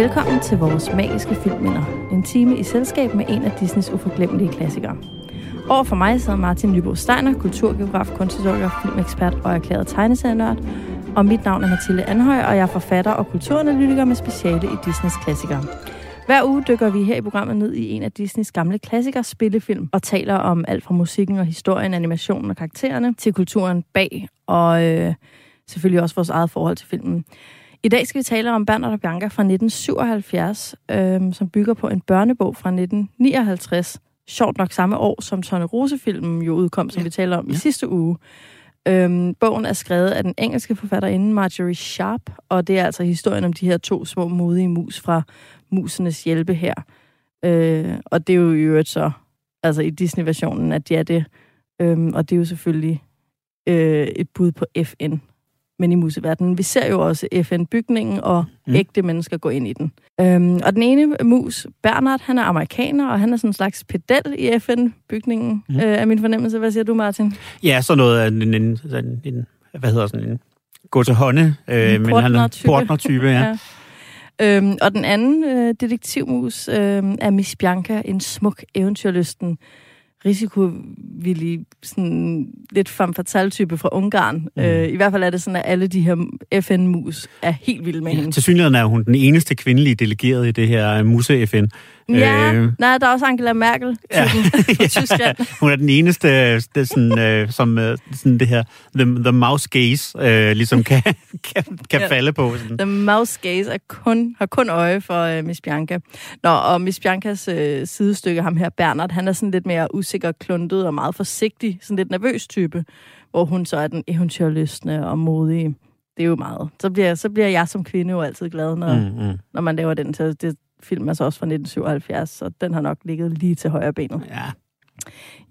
Velkommen til vores magiske filmminder. En time i selskab med en af Disneys uforglemmelige klassikere. Over for mig sidder Martin Nybo Steiner, kulturgeograf, kunsthistoriker, filmekspert og erklæret tegneserienørd. Og mit navn er Mathilde Anhøj, og jeg er forfatter og kulturanalytiker med speciale i Disneys klassikere. Hver uge dykker vi her i programmet ned i en af Disneys gamle klassikers spillefilm og taler om alt fra musikken og historien, animationen og karaktererne til kulturen bag og øh, selvfølgelig også vores eget forhold til filmen. I dag skal vi tale om Bernard og Bianca fra 1977, øh, som bygger på en børnebog fra 1959. Sjovt nok samme år, som Tone Rose-filmen jo udkom, som ja. vi taler om ja. i sidste uge. Øhm, bogen er skrevet af den engelske forfatterinde Marjorie Sharp, og det er altså historien om de her to små modige mus fra Musenes Hjælpe her. Øh, og det er jo i øvrigt så, altså i Disney-versionen, at de er det. Øhm, og det er jo selvfølgelig øh, et bud på FN, men i museverdenen. Vi ser jo også FN-bygningen og mm. ægte mennesker gå ind i den. Øhm, og den ene mus, Bernard, han er amerikaner, og han er sådan en slags pedel i FN-bygningen, mm. øh, er min fornemmelse. Hvad siger du, Martin? Ja, så noget af en, en, en, en hvad hedder sådan en gå til hånde, øh, men han er portner-type, ja. ja. Øhm, og den anden øh, detektivmus øh, er Miss Bianca, en smuk eventyrlysten risikovillig, sådan lidt femme fatale type fra Ungarn. Mm. Øh, I hvert fald er det sådan, at alle de her FN-mus er helt vilde med ja, hende. Til synligheden er hun den eneste kvindelige delegerede i det her muse-FN. Ja, øh, nej, der er også Angela Merkel ja, fra Tyskland. hun er den eneste, det sådan, øh, som øh, sådan det her the, the mouse gaze øh, ligesom kan, kan, kan ja. falde på. Sådan. The mouse gaze er kun, har kun øje for øh, Miss Bianca. Nå, og Miss Biancas øh, sidestykke, ham her Bernard, han er sådan lidt mere usikker, kluntet og meget forsigtig, sådan lidt nervøs type, hvor hun så er den eventyrlystende og modige. Det er jo meget. Så bliver, så bliver jeg som kvinde jo altid glad, når, mm, mm. når man laver den. Så det, film er så også fra 1977, så den har nok ligget lige til højre benet. Ja.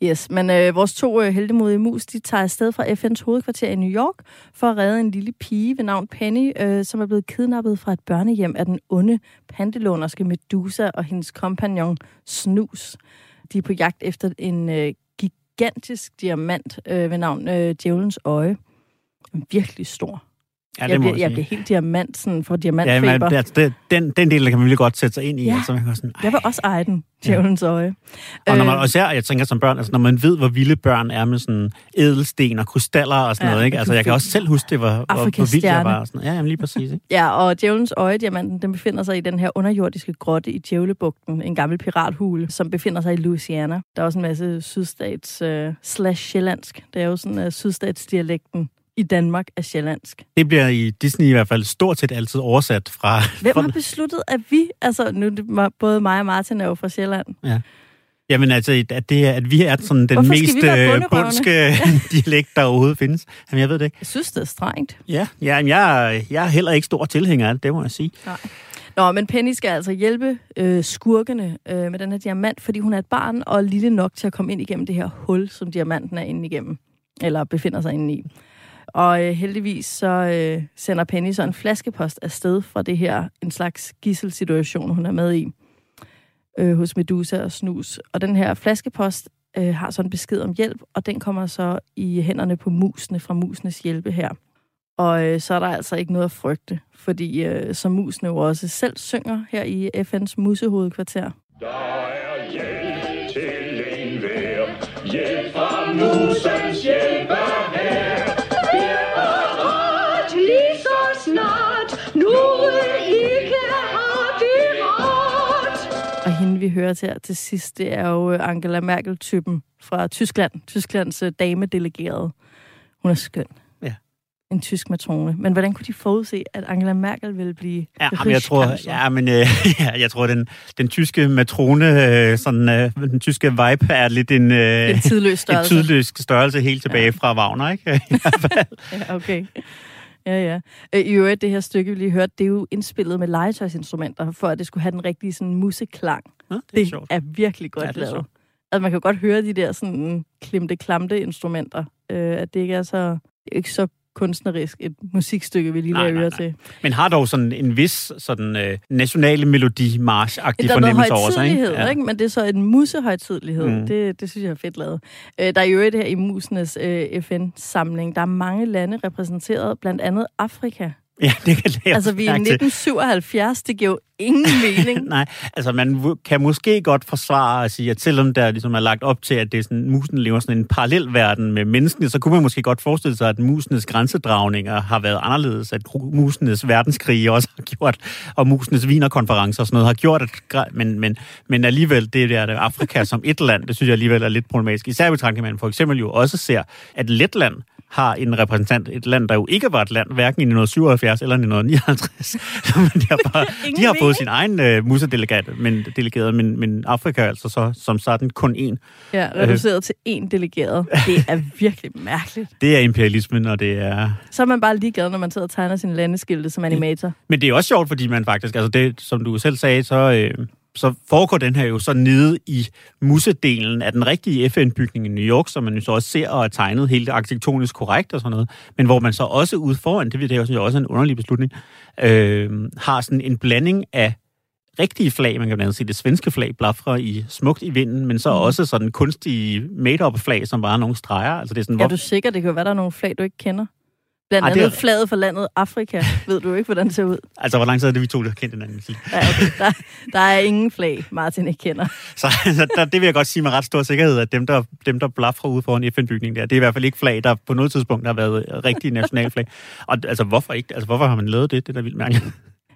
Yes, men øh, vores to øh, heldemodige mus, de tager afsted fra FN's hovedkvarter i New York for at redde en lille pige ved navn Penny, øh, som er blevet kidnappet fra et børnehjem af den onde pantelånerske Medusa og hendes kompagnon Snus. De er på jagt efter en øh, gigantisk diamant øh, ved navn øh, Djævelens Øje. Virkelig stor. Ja, det jeg, bliver, jeg bliver helt diamant, sådan, for diamantfeber. Ja, men, altså, det, den, den del kan man virkelig godt sætte sig ind i. Ja. Altså, man kan sådan, jeg vil også eje den, djævelens ja. øje. Og når man, øh, også jeg tænker som børn, altså, når man ved, hvor vilde børn er med sådan edelsten og krystaller og sådan ja, noget, ikke? Altså, jeg kan også selv huske, det var, hvor, hvor vildt jeg var. Sådan, ja, jamen, lige præcis. Ikke? ja, og djævelens øje, diamanten, den befinder sig i den her underjordiske grotte i Djævlebugten, en gammel pirathule, som befinder sig i Louisiana. Der er også en masse sydstats uh, slash sjællandsk. Det er jo sådan uh, sydstatsdialekten i Danmark er sjællandsk. Det bliver i Disney i hvert fald stort set altid oversat fra... Hvem har besluttet, at vi... Altså, nu både mig og Martin er jo fra Sjælland. Ja. Jamen altså, at, det, at vi er sådan den Hvorfor mest øh, bundske dialekt, der overhovedet findes. Jamen, jeg ved det ikke. Jeg synes, det er strengt. Ja, ja jeg, jeg er heller ikke stor tilhænger af det, det må jeg sige. Nej. Nå, men Penny skal altså hjælpe øh, skurkene øh, med den her diamant, fordi hun er et barn og lille nok til at komme ind igennem det her hul, som diamanten er inde igennem. Eller befinder sig inde i. Og øh, heldigvis så øh, sender Penny så en flaskepost afsted fra det her, en slags gisselsituation, hun er med i øh, hos Medusa og Snus. Og den her flaskepost øh, har så en besked om hjælp, og den kommer så i hænderne på musene fra musenes hjælpe her. Og øh, så er der altså ikke noget at frygte, fordi øh, som musene jo også selv synger her i FN's musehovedkvarter. Der er hjælp til enhver, hjælp fra musen. Hende, vi hører til her til sidst, det er jo øh, Angela Merkel-typen fra Tyskland. Tysklands øh, damedelegerede. Hun er skøn. Ja. En tysk matrone. Men hvordan kunne de forudse, at Angela Merkel ville blive ja, men jeg tror, ja, men øh, ja, jeg tror, den, den tyske matrone, øh, sådan, øh, den tyske vibe er lidt en, øh, en tidløs størrelse. en tidløs størrelse helt tilbage ja. fra Wagner, ikke? I hvert fald. ja, okay. Ja, ja. Øh, I øvrigt, det her stykke, vi lige hørte, det er jo indspillet med legetøjsinstrumenter, for at det skulle have den rigtige sådan, musiklang. Ja, det er, det sjovt. er virkelig godt ja, lavet. Sjovt. Altså, man kan godt høre de der sådan klimte, klamte instrumenter. Øh, at det ikke er så, det er ikke så kunstnerisk et musikstykke, vi lige laver øre til. Men har dog sådan en vis sådan øh, nationale melodi march agtig fornemmelse over sig, ikke? Ja. ikke? Men det er så en musehøjtidlighed. Mm. Det, det synes jeg er fedt lavet. Øh, der er jo det her i musenes øh, FN-samling. Der er mange lande repræsenteret, blandt andet Afrika. Ja, det kan det Altså, vi er i 1977, det giver jo ingen mening. Nej, altså man kan måske godt forsvare at sige, at selvom der ligesom er lagt op til, at det er sådan, musen lever sådan en parallel verden med menneskene, så kunne man måske godt forestille sig, at musenes grænsedragninger har været anderledes, at musenes verdenskrige også har gjort, og musenes vinerkonferencer og sådan noget har gjort, at, men, men, men alligevel det der Afrika som et land, det synes jeg alligevel er lidt problematisk. Især betragtning, man for eksempel jo også ser, at Letland har en repræsentant, et land, der jo ikke var et land, hverken i 1977 eller 1959. men de har, bare, de har fået sin egen uh, musedelegat, men, delegeret, men, men Afrika altså så som sådan kun én. Ja, reduceret uh, til én delegeret. Det er virkelig mærkeligt. Det er imperialismen, og det er... Så er man bare ligeglad, når man sidder og tegner sin landeskilte som animator. Men det er også sjovt, fordi man faktisk, altså det, som du selv sagde, så... Øh, så foregår den her jo så nede i musedelen af den rigtige FN-bygning i New York, som man jo så også ser og er tegnet helt arkitektonisk korrekt og sådan noget, men hvor man så også ude foran, det, det er jo også en underlig beslutning, øh, har sådan en blanding af rigtige flag, man kan blandt andet se det svenske flag blafrer i smukt i vinden, men så mm. også sådan kunstige made-up flag, som bare er nogle streger. Altså det er sådan, er du sikker, det kan være, der er nogle flag, du ikke kender? Blandt Ej, andet er... flaget for landet Afrika. Ved du ikke, hvordan det ser ud? Altså, hvor lang tid er det, vi to, der har kendt hinanden? Ja, okay. der, der er ingen flag, Martin ikke kender. Så altså, der, det vil jeg godt sige med ret stor sikkerhed, at dem, der, dem, der blaffer ude foran FN-bygningen der, det er i hvert fald ikke flag, der på noget tidspunkt har været rigtig nationalflag. Og altså, hvorfor ikke? Altså, hvorfor har man lavet det? Det er da vildt mærkeligt.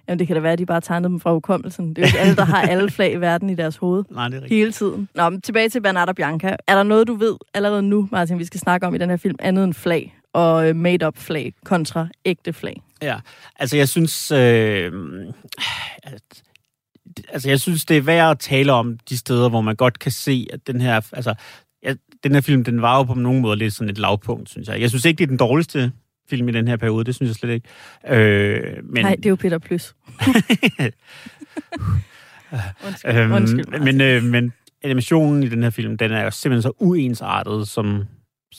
Jamen, det kan da være, at de bare tegnede dem fra hukommelsen. Det er jo ikke alle, der har alle flag i verden i deres hoved. Nej, det er rigtigt. Hele tiden. Nå, men tilbage til Bernardo Bianca. Er der noget, du ved allerede nu, Martin, vi skal snakke om i den her film, andet end flag? Og øh, made-up flag kontra ægte flag. Ja, altså jeg synes... Øh, altså jeg synes, det er værd at tale om de steder, hvor man godt kan se, at den her... Altså, ja, den her film, den var jo på nogen måde lidt sådan et lavpunkt, synes jeg. Jeg synes ikke, det er den dårligste film i den her periode, det synes jeg slet ikke. Øh, men... Nej, det er jo Peter Plus. undskyld, øhm, undskyld. Men, øh, men animationen i den her film, den er jo simpelthen så uensartet, som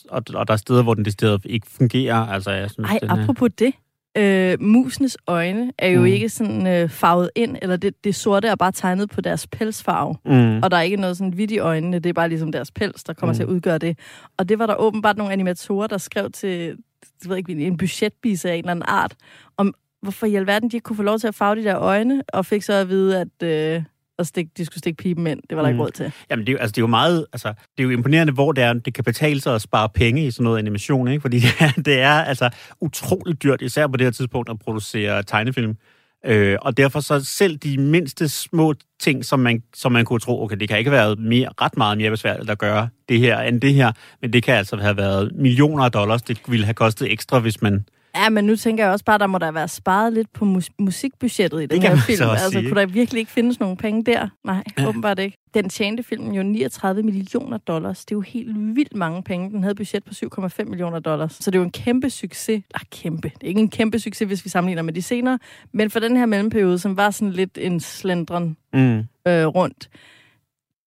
og, og der er steder, hvor den decideret ikke fungerer. Altså, jeg synes, Ej, den, apropos det. Øh, musenes øjne er jo mm. ikke sådan øh, farvet ind, eller det, det sorte er bare tegnet på deres pelsfarve. Mm. Og der er ikke noget sådan hvidt i øjnene, det er bare ligesom deres pels, der kommer mm. til at udgøre det. Og det var der åbenbart nogle animatorer, der skrev til jeg ved ikke, en budgetbise af en eller anden art, om hvorfor i alverden de ikke kunne få lov til at farve de der øjne, og fik så at vide, at... Øh, at stikke, de skulle stikke pipen ind. Det var der mm. ikke råd til. Jamen, det er, altså, det er jo meget... Altså, det er jo imponerende, hvor det, er, det kan betale sig at spare penge i sådan noget animation, ikke? Fordi det er, det er altså utroligt dyrt, især på det her tidspunkt, at producere tegnefilm. Øh, og derfor så selv de mindste små ting, som man, som man kunne tro, okay, det kan ikke have været mere, ret meget mere besværligt at gøre det her end det her, men det kan altså have været millioner af dollars, det ville have kostet ekstra, hvis man Ja, men nu tænker jeg også bare, der må der være sparet lidt på mus- musikbudgettet i den her film. Altså, sige. kunne der virkelig ikke findes nogen penge der? Nej, ja. åbenbart ikke. Den tjente filmen jo 39 millioner dollars. Det er jo helt vildt mange penge. Den havde budget på 7,5 millioner dollars. Så det er jo en kæmpe succes. Ah, kæmpe. Det er ikke en kæmpe succes, hvis vi sammenligner med de senere. Men for den her mellemperiode, som var sådan lidt en slendren mm. øh, rundt,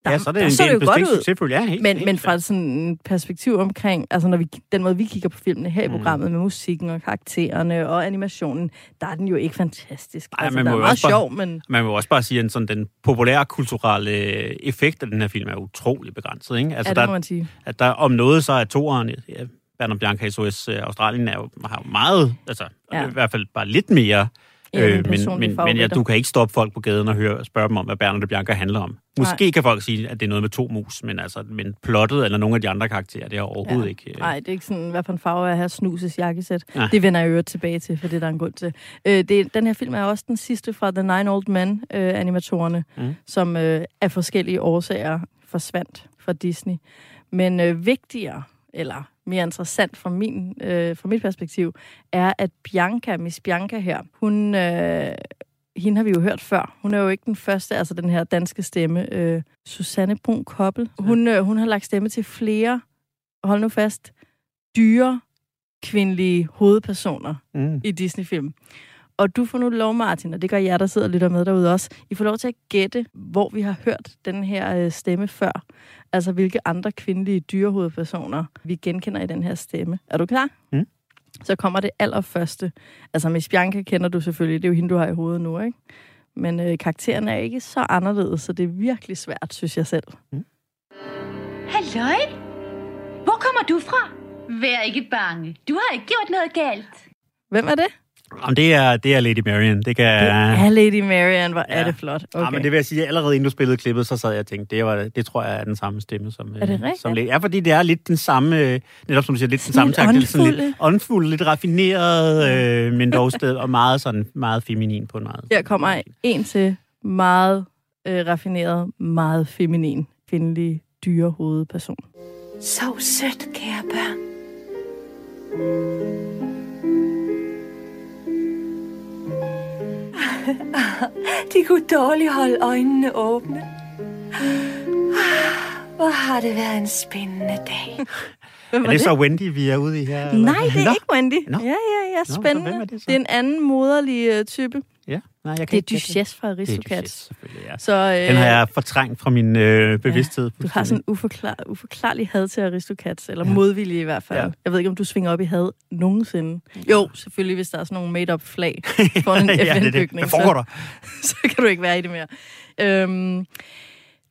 der, ja, så er det, der, en, så det jo godt ud. Ja, helt, men, helt, men fra sådan en perspektiv omkring, altså når vi, den måde, vi kigger på filmene her i mm. programmet, med musikken og karaktererne og animationen, der er den jo ikke fantastisk. Ej, altså, man må er meget sjov, men... Man må også bare sige, at sådan, den populære kulturelle effekt af den her film er utrolig begrænset. Ikke? Altså, ja, det der, må man sige. At der, om noget, så er toeren, ja, Bernard Bianca SOS Australien er jo, har jo meget, altså ja. i hvert fald bare lidt mere Øh, men men, men ja, du kan ikke stoppe folk på gaden og høre, spørge dem om, hvad Bernard og Bianca handler om. Måske Nej. kan folk sige, at det er noget med to mus, men, altså, men plottet eller nogle af de andre karakterer, det er overhovedet ja. ikke... Øh... Nej, det er ikke sådan, hvad for en farve er have snuses jakkesæt. Ja. Det vender jeg jo tilbage til, for det er der en grund til. Øh, det, den her film er også den sidste fra The Nine Old Men øh, mm. som øh, af forskellige årsager forsvandt fra Disney. Men øh, vigtigere, eller mere interessant fra, min, øh, fra mit perspektiv, er, at Bianca, Miss Bianca her, hun, øh, hende har vi jo hørt før. Hun er jo ikke den første, altså den her danske stemme, øh, Susanne Brun Koppel. Hun, øh, hun har lagt stemme til flere, hold nu fast, dyre kvindelige hovedpersoner mm. i Disney-film. Og du får nu lov, Martin, og det gør jeg, der sidder og lytter med derude også. I får lov til at gætte, hvor vi har hørt den her øh, stemme før. Altså, hvilke andre kvindelige dyrehovedpersoner vi genkender i den her stemme. Er du klar? Mm. Så kommer det allerførste. Altså, Miss Bianca kender du selvfølgelig. Det er jo hende, du har i hovedet nu, ikke? Men øh, karakteren er ikke så anderledes, så det er virkelig svært, synes jeg selv. Mm. Halløj! Hvor kommer du fra? Vær ikke bange. Du har ikke gjort noget galt. Hvem er det? Om det er, det er Lady Marian. Det kan Det er Lady Marian, hvor er Ja. det flot. Okay. Ja, men det vil jeg sige, allerede inden du spillede klippet, så sad jeg og tænkte, det, var, det tror jeg er den samme stemme som... Er det øh, rigtigt? Som Lady. Ja, fordi det er lidt den samme, øh, netop som du siger, lidt den Sådan samme lidt takt. Sådan lidt åndfuld, lidt raffineret, øh, men dog sted, og meget sådan, meget feminin på en meget. Her kommer en til meget øh, raffineret, meget feminin, kvindelig, dyre hovedperson. Sov sødt, kære børn. De kunne dårligt holde øjnene åbne. Hvor har det været en spændende dag. Hvem Er det så Wendy, vi er ude i her? eller? Nej, det er Nå. ikke Wendy. Nå. Ja, ja, ja, spændende. er det det er en anden moderlig uh, type. Ja, nej, jeg kan Det er Duchess fra Det Duchess, Aristocats. selvfølgelig, ja. Så øh, Den har jeg fortrængt fra min øh, bevidsthed. du har sådan uforklar, uforklarlig had til Aristocats, eller ja. modvilje i hvert fald. Ja. Ja. Jeg ved ikke, om du svinger op i had nogensinde. Jo, selvfølgelig, hvis der er sådan nogle made-up flag for en ja, det er det. FN-bygning. Hvad foregår der? så, så kan du ikke være i det mere. Øhm,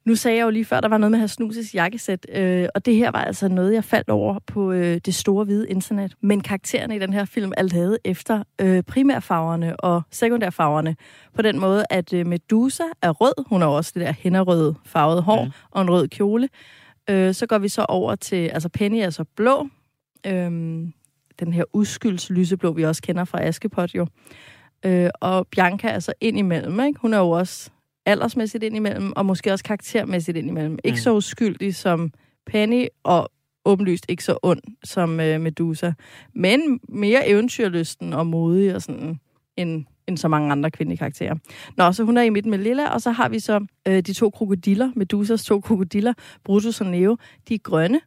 nu sagde jeg jo lige før, der var noget med at snuses jakkesæt, øh, og det her var altså noget, jeg faldt over på øh, det store hvide internet. Men karaktererne i den her film er lavet efter øh, primærfarverne og sekundærfarverne. På den måde, at øh, Medusa er rød, hun har også det der hænderøde farvede hår Mhm. mm. og en rød kjole. Øh, så går vi så over til, altså Penny er så blå, øhm, den her uskyldslyseblå, vi også kender fra Askepot jo. Øh, og Bianca er så ind imellem, ikke? Hun er jo også aldersmæssigt ind imellem, og måske også karaktermæssigt ind imellem. Ikke Mm. så uskyldig som Penny, og åbenlyst ikke så ond som øh, Medusa. Men mere eventyrlysten og modig og sådan, end, end så mange andre kvindelige karakterer. Nå, så hun er i midten med Lilla, og så har vi så øh, de to krokodiller, Medusas to krokodiller, Brutus og Neo. De er grønne,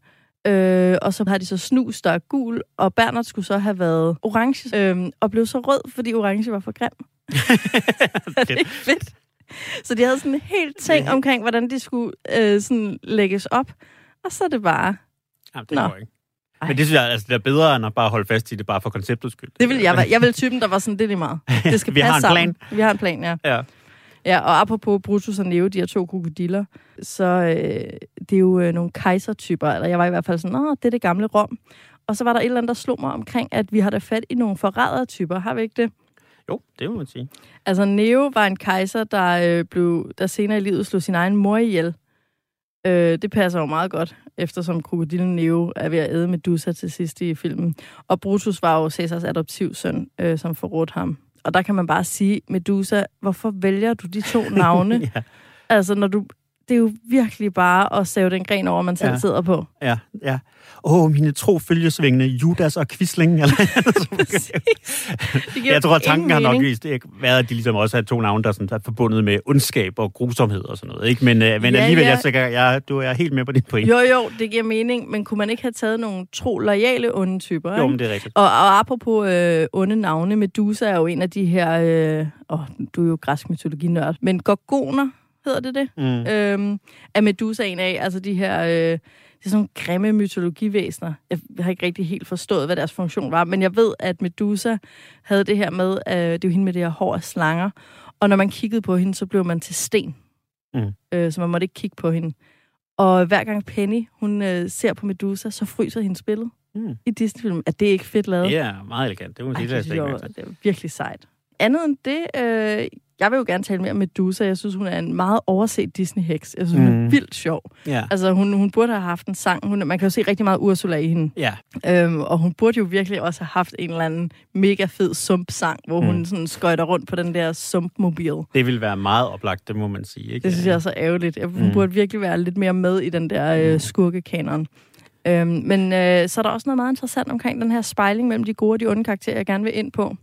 Øh, og så har de så snus, der er gul, og Bernard skulle så have været orange, øh, og blev så rød, fordi orange var for grim. er det ikke fedt? Så de havde sådan en helt ting omkring, hvordan de skulle øh, sådan lægges op. Og så er det bare... Jamen, det Nå. går ikke. Men det synes jeg, altså, det er bedre, end at bare holde fast i det, bare for konceptets skyld. Det vil jeg være. Jeg vil typen, der var sådan, det er lige meget. Det skal Vi har passe en sammen. Vi har en plan, ja. Ja. Ja, og apropos Brutus og Neo, de her to krokodiller, så øh, det er jo øh, nogle kejsertyper, eller jeg var i hvert fald sådan, åh, det er det gamle Rom. Og så var der et eller andet, der slog mig omkring, at vi har da fat i nogle forrædertyper, har vi ikke det? Jo, det må man sige. Altså, Neo var en kejser, der, øh, blev, der senere i livet slog sin egen mor ihjel. Øh, det passer jo meget godt, eftersom krokodillen Neo er ved at æde Medusa til sidst i filmen. Og Brutus var jo Caesars adoptivsøn, øh, som forrådte ham. Og der kan man bare sige, Medusa, hvorfor vælger du de to navne? ja, Altså, når du... Det er jo virkelig bare at save den gren over, man selv Ja. sidder på. ja, ja. Åh, oh, mine tro følgesvingende, Judas og Quisling. Eller, jeg tror, at tanken har nok vist, det været, at de ligesom også er to navne, der sådan, er forbundet med ondskab og grusomhed og sådan noget. Ikke? Men, øh, men Ja, alligevel, ja. jeg, sikker, jeg, du er helt med på dit point. Jo, jo, det giver mening, men kunne man ikke have taget nogle tro loyale onde typer? jo men det er rigtigt. Og, og apropos øh, onde navne, Medusa er jo en af de her... Øh, åh, du er jo græsk mytologinørd. Men gorgoner, hedder det det? Mm. Øhm, er Medusa en af, altså de her... Øh, det er sådan nogle grimme mytologivæsener. Jeg har ikke rigtig helt forstået, hvad deres funktion var, men jeg ved, at Medusa havde det her med, øh, det er jo hende med det her hår af slanger, og når man kiggede på hende, så blev man til sten. Mm. Øh, så man måtte ikke kigge på hende. Og hver gang Penny, hun øh, ser på Medusa, så fryser hendes billede Mm. i Disney-filmen. Er det ikke fedt lavet? Det er meget elegant. Det må Ej, sige, det det, det er virkelig sejt. Andet end det, øh, jeg vil jo gerne tale mere om Medusa. Jeg synes, hun er en meget overset Disney-heks. Jeg synes, mm. hun er Mm. vildt sjov. Ja. Altså, hun, hun burde have haft en sang. Hun, man kan jo se rigtig meget Ursula i hende. Ja, Øhm, og hun burde jo virkelig også have haft en eller anden mega fed sumpsang, hvor mm. Mm. hun sådan skøjter rundt på den der sumpmobil. det vil være meget oplagt, det må man sige. Ikke? Det synes jeg er så ærgerligt. Hun Mm. burde virkelig være lidt mere med i den der øh, skurkekanon. Øhm, men øh, så er der også noget meget interessant omkring den her spejling mellem de gode og de onde karakterer, jeg gerne vil ind på.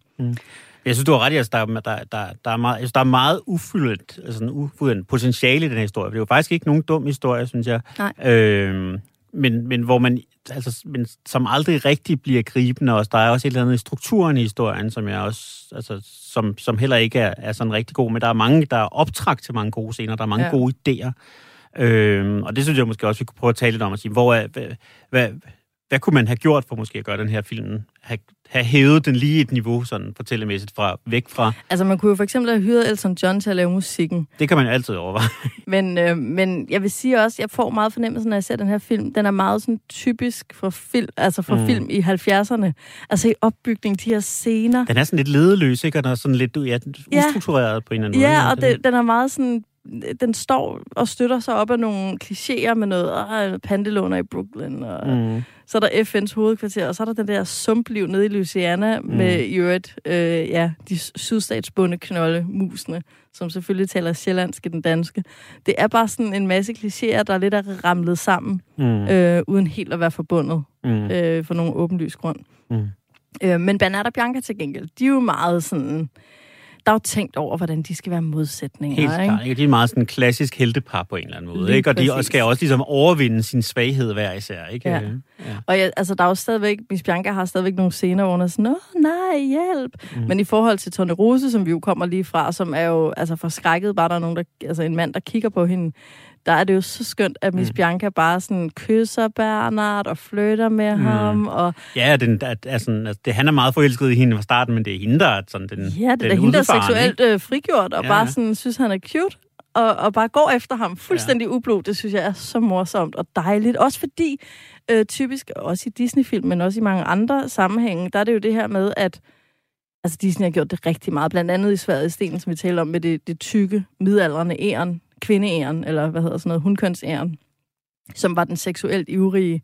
Jeg synes, du har ret i, at der, er- der, der, der, er meget, synes, der er meget ufyldt, altså en ufyldt potentiale i den her historie. For det er jo faktisk ikke nogen dum historie, synes jeg. Nej. Øhm, men, men hvor man, altså, men, som aldrig rigtig bliver gribende også. Der er også et eller andet i strukturen i historien, som jeg også, altså, som, som heller ikke er, er sådan rigtig god. Men der er mange, der er optræk til mange gode scener. Der er mange ja. gode idéer. Øhm, og det synes jeg måske også, vi kunne prøve at tale lidt om og sige, hvor er, hvad, hvad, hvad kunne man have gjort for måske at gøre den her film, have, have hævet den lige et niveau, sådan fortællemæssigt, fra, væk fra... Altså, man kunne jo for eksempel have hyret Elton John til at lave musikken. Det kan man altid overveje. Men, øh, men jeg vil sige også, jeg får meget fornemmelse, når jeg ser den her film. Den er meget sådan typisk for film, altså for mm. film i 70'erne. Altså i opbygning, de her scener. Den er sådan lidt ledeløs, ikke? Og den er sådan lidt ja, ustruktureret på en eller anden ja, måde. Ja, og den, den er meget sådan den står og støtter sig op af nogle klichéer med noget, øh, pandelåner i Brooklyn, og mm. så er der FN's hovedkvarter, og så er der den der sumpliv nede i Louisiana mm. med i øvrigt, øh, ja, de sydstatsbunde knolde, musene, som selvfølgelig taler sjællandsk i den danske. Det er bare sådan en masse klichéer, der er lidt er ramlet sammen, mm. øh, uden helt at være forbundet mm. øh, for nogen åbenlys grund. Mm. Øh, men Bernard og Bianca til gengæld, de er jo meget sådan der er jo tænkt over, hvordan de skal være modsætninger. Helt klart. Ikke? De er meget sådan en klassisk heltepar på en eller anden måde. Lige ikke? Og de skal også ligesom overvinde sin svaghed hver især. Ikke? Ja. ja. Og ja, altså, der er jo stadigvæk, Miss Bianca har stadigvæk nogle scener, hvor hun er sådan, åh nej, hjælp. Mm. Men i forhold til Tone Rose, som vi jo kommer lige fra, som er jo altså, forskrækket, bare der er nogen, der, altså en mand, der kigger på hende, der er det jo så skønt, at Miss mm. Bianca bare sådan kysser Bernard og flytter med mm. ham. Og... Ja, den, sådan, altså, det, han er meget forelsket i hende fra starten, men det er hende, der er sådan den Ja, det er hende, der er seksuelt øh, frigjort, og ja. bare sådan, synes, han er cute. Og, og bare går efter ham fuldstændig ja. ublu. Det synes jeg er så morsomt og dejligt. Også fordi, øh, typisk også i Disney-film, men også i mange andre sammenhænge, der er det jo det her med, at altså Disney har gjort det rigtig meget. Blandt andet i Sverige Sten, som vi taler om, med det, det tykke, midaldrende æren, kvindeæren, eller hvad hedder sådan noget, hundkønsæren, som var den seksuelt ivrige,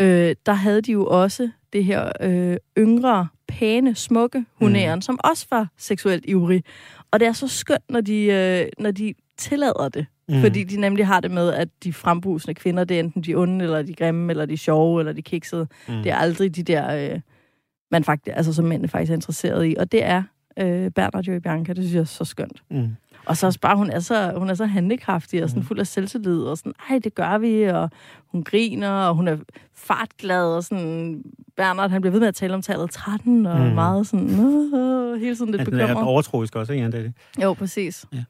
øh, der havde de jo også det her øh, yngre, pæne, smukke hundæren, mm. som også var seksuelt ivrig. Og det er så skønt, når de, øh, når de tillader det. Mm. Fordi de nemlig har det med, at de frembrusende kvinder, det er enten de onde, eller de grimme, eller de sjove, eller de kiksede. Mm. Det er aldrig de der, øh, man faktisk, altså som mændene faktisk er interesseret i. Og det er øh, Bernard og Bianca, det synes jeg er så skønt. Mm. Og så også bare, hun er så, hun er så handlekraftig og sådan mm. fuld af selvtillid, og sådan, ej, det gør vi, og hun griner, og hun er fartglad, og sådan, Bernard, han bliver ved med at tale om tallet 13, og mm. meget sådan, øh, hele tiden lidt bekymret. Han er overtroisk også, ikke? Det. Jo, præcis. Ja.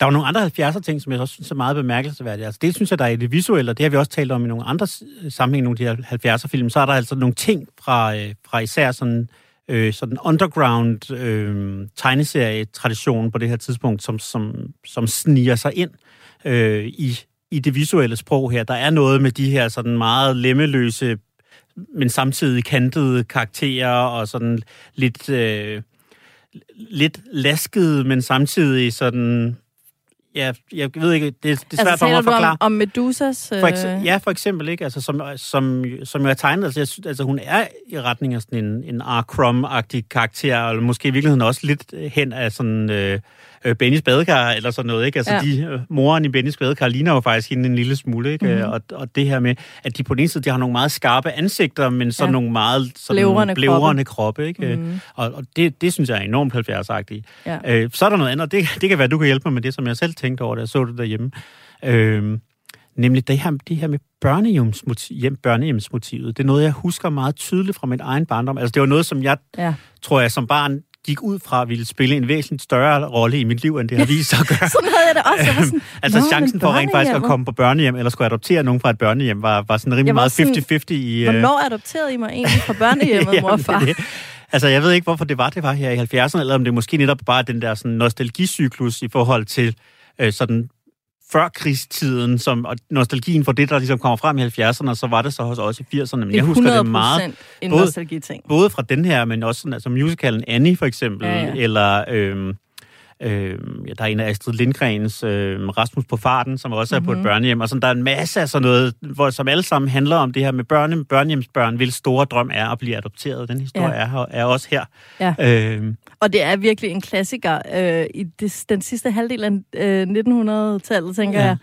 Der er nogle andre 70'er ting, som jeg også synes er meget bemærkelsesværdige. Altså, det synes jeg, der er i det visuelle, og det har vi også talt om i nogle andre sammenhæng, nogle af de her 70'er film. Så er der altså nogle ting fra, øh, fra især sådan øh, sådan underground øh, tegneserie-tradition på det her tidspunkt, som, som, som sniger sig ind øh, i, i det visuelle sprog her. Der er noget med de her sådan meget lemmeløse, men samtidig kantede karakterer og sådan lidt... Øh, lidt laskede, men samtidig sådan ja, jeg ved ikke, det, det er svært altså, for mig at forklare. Om, om Medusas... Øh... For eksempel, ja, for eksempel, ikke? Altså, som, som, som jeg har tegnet, altså, jeg synes, altså, hun er i retning af sådan en, en R. Crumb-agtig karakter, eller måske i virkeligheden også lidt hen af sådan... Øh, øh, Bennys badekar, eller sådan noget, ikke? Altså, ja. de, øh, moren i Bennys badekar ligner jo faktisk hende en lille smule, ikke? Mm-hmm. Og, og det her med, at de på den ene side, de har nogle meget skarpe ansigter, men så ja. nogle meget sådan, blævrende kroppe, ikke? Mm-hmm. Og, og det, det synes jeg er enormt 70-agtigt. Ja. Øh, så er der noget andet, det, det kan være, du kan hjælpe mig med det, som jeg selv tænkte over, da jeg så det derhjemme. Øh, Nemlig det her, det her med børnehjemsmotiv, hjem, børnehjemsmotivet. Det er noget, jeg husker meget tydeligt fra min egen barndom. Altså, det var noget, som jeg, ja. tror jeg, som barn gik ud fra at ville spille en væsentligt større rolle i mit liv, end det har vist sig at gøre. sådan havde jeg det også. Jeg var sådan, altså chancen for rent faktisk at komme på børnehjem, eller skulle adoptere nogen fra et børnehjem, var, var sådan rimelig meget 50-50 i... Uh... Hvornår adopterede I mig egentlig fra børnehjemmet, mor og far? Det, Altså, jeg ved ikke, hvorfor det var, det var her i 70'erne, eller om det måske netop bare den der sådan, nostalgicyklus i forhold til øh, sådan før krigstiden, som, og nostalgien for det, der ligesom kommer frem i 70'erne, og så var det så hos os i 80'erne. Men jeg husker det meget. en både. Både fra den her, men også sådan, altså musicalen Annie for eksempel, ja, ja. eller... Øh, Øh, ja, der er en af Astrid Lindgrens øh, Rasmus på farten, som også er mm-hmm. på et mhm. børnehjem, og sådan, der er en masse af sådan noget, hvor, som alle sammen handler om det her med børne, børnehjemsbørn, hvilken store drøm er at blive adopteret. Den historie ja. er, er også her. Ja. Øh, og det er virkelig en klassiker øh, i det, den sidste halvdel af øh, 1900-tallet, tænker ja. jeg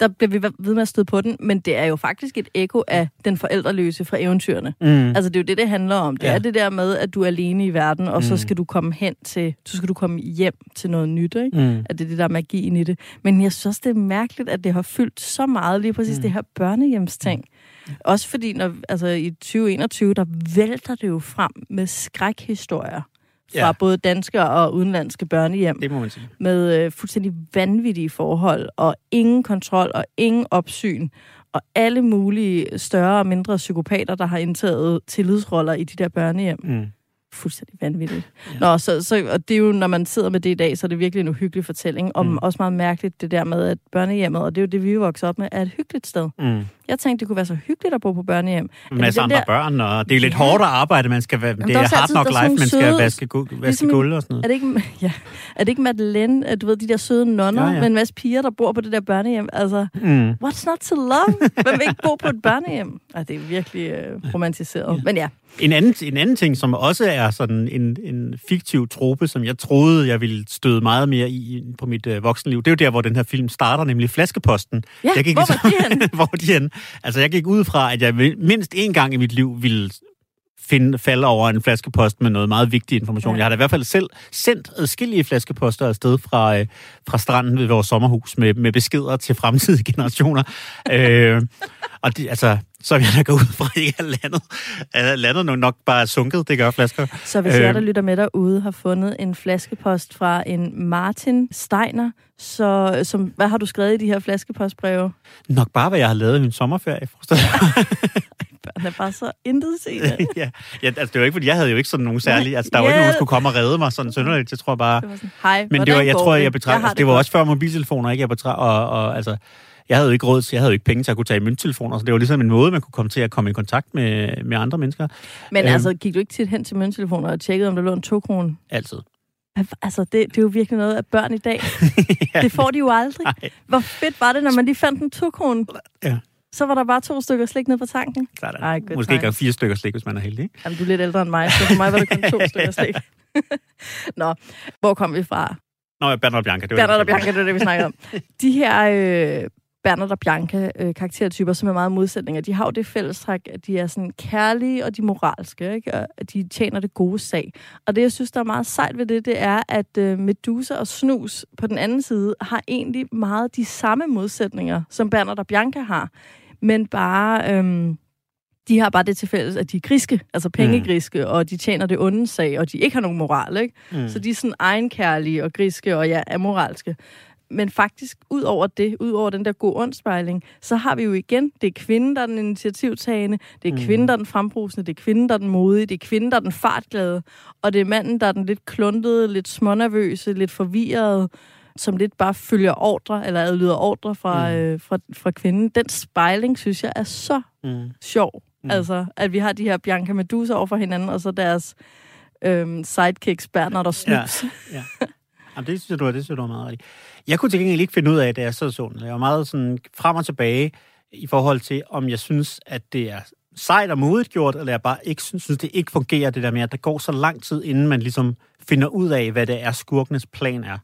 der bliver vi ved med at støde på den, men det er jo faktisk et ekko af den forældreløse fra eventyrene. Mm. Altså, det er jo det, det handler om. Det ja. er det der med, at du er alene i verden, og mm. så skal du komme hen til, så skal du komme hjem til noget nyt, ikke? Mm. At det er det der magien i det. Men jeg synes også, det er mærkeligt, at det har fyldt så meget, lige præcis mm. det her børnehjemsting. Mm. Også fordi, når, altså i 2021, der vælter det jo frem med skrækhistorier fra ja. både danske og udenlandske børnehjem. Det må man sige. Med øh, fuldstændig vanvittige forhold, og ingen kontrol og ingen opsyn. og alle mulige større og mindre psykopater, der har indtaget tillidsroller i de der børnehjem. Mm. Fuldstændig vanvittigt. Ja. Nå, så, så, og det er jo, når man sidder med det i dag, så er det virkelig en uhyggelig fortælling. Om Mm. også meget mærkeligt det der med, at børnehjemmet, og det er jo det, vi er vokset op med, er et hyggeligt sted. Mm. Jeg tænkte, det kunne være så hyggeligt at bo på børnehjem. En masse den andre der- børn, og det er lidt Ja. hårdt at arbejde. Man skal være, det der er er hard er life, man skal søde- vaske, gu- vaske Ligesom- gulv og sådan Er noget. det ikke, ja, er det ikke Madeleine, at du ved, de der søde nonner Ja, ja, med en masse piger, der bor på det der børnehjem? Altså, Mm. what's not to love? Hvem vil ikke bo på et børnehjem? Ej, det er virkelig øh, romantiseret. Ja. Men ja, En anden, en anden ting, som også er sådan en, en fiktiv trope, som jeg troede, jeg ville støde meget mere i på mit øh, voksenliv, det er jo der, hvor den her film starter, nemlig Flaskeposten. ja jeg gik hvor var de hvor er de henne? Altså, jeg gik ud fra, at jeg mindst én gang i mit liv ville finde, falde over en flaskepost med noget meget vigtig information. Ja. Jeg har da i hvert fald selv sendt adskillige flaskeposter afsted fra, øh, fra stranden ved vores sommerhus med, med beskeder til fremtidige generationer. øh, og det, altså, så vil jeg da gå ud fra, at ikke er landet. Er landet nu nok bare sunket, det gør flasker. Så hvis Øh. jeg, der lytter med derude, har fundet en flaskepost fra en Martin Steiner, så som, hvad har du skrevet i de her flaskepostbreve? Nok bare, hvad jeg har lavet i min sommerferie. Børn er bare så intet ja, ja, altså, det var ikke, fordi jeg havde jo ikke sådan nogen særlige... Altså, der var ikke nogen, der skulle komme og redde mig sådan synderligt. Jeg tror bare... Det var sådan, hej, Men det var, jeg tror, jeg betragter, har altså, det var godt. også før mobiltelefoner, ikke? Jeg betragter, og, og altså, jeg havde jo ikke råd til, jeg havde jo ikke penge til at kunne tage mønttelefoner, så det var ligesom en måde, man kunne komme til at komme i kontakt med, med andre mennesker. Men Øhm. altså, gik du ikke tit hen til mønttelefoner og tjekkede, om der lå en to krone? Altid. Altså, det, det er jo virkelig noget af børn i dag. ja, Det får de jo aldrig. Nej. Hvor fedt var det, når man lige fandt en to krone? Ja. Så var der bare to stykker slik ned på tanken. er der Ej, good måske ikke fire stykker slik, hvis man er heldig. Jamen, du er lidt ældre end mig, så for mig var det kun to stykker slik. Nå, hvor kom vi fra? Nå, Bernard og Bianca. Det var Bernard og det, Bianca, det er det, vi snakkede om. De her øh, Bernard og Bianca øh, karaktertyper, som er meget modsætninger, de har jo det fællestræk, at de er sådan kærlige og de moralske, ikke? og at de tjener det gode sag. Og det, jeg synes, der er meget sejt ved det, det er, at øh, Medusa og Snus på den anden side har egentlig meget de samme modsætninger, som Bernard og Bianca har. Men bare... Øh, de har bare det til fælles, at de er griske, altså pengegriske, mm. og de tjener det onde sag, og de ikke har nogen moral, ikke? Mm. Så de er sådan egenkærlige og griske og ja, amoralske. Men faktisk, ud over det, ud over den der god åndspejling, så har vi jo igen, det er kvinden, der er den initiativtagende, det er Mm. kvinden, der er den frembrusende, det er kvinden, der er den modige, det er kvinden, der er den fartglade, og det er manden, der er den lidt kluntede, lidt smånervøse, lidt forvirrede, som lidt bare følger ordre, eller adlyder ordre fra, Mm. øh, fra, fra kvinden. Den spejling, synes jeg, er så Mm. sjov. Mm. Altså, at vi har de her Bianca Medusa over for hinanden, og så deres øhm, sidekicks, Bernard og Snus. Ja. Jamen, det synes jeg, du er, det synes jeg, du er meget rigtigt. Jeg kunne til gengæld ikke finde ud af, da jeg så sådan. Jeg var meget sådan frem og tilbage i forhold til, om jeg synes, at det er sejt og modigt gjort, eller jeg bare ikke synes, synes, det ikke fungerer, det der med, at der går så lang tid, inden man ligesom finder ud af, hvad det er, skurkenes plan er.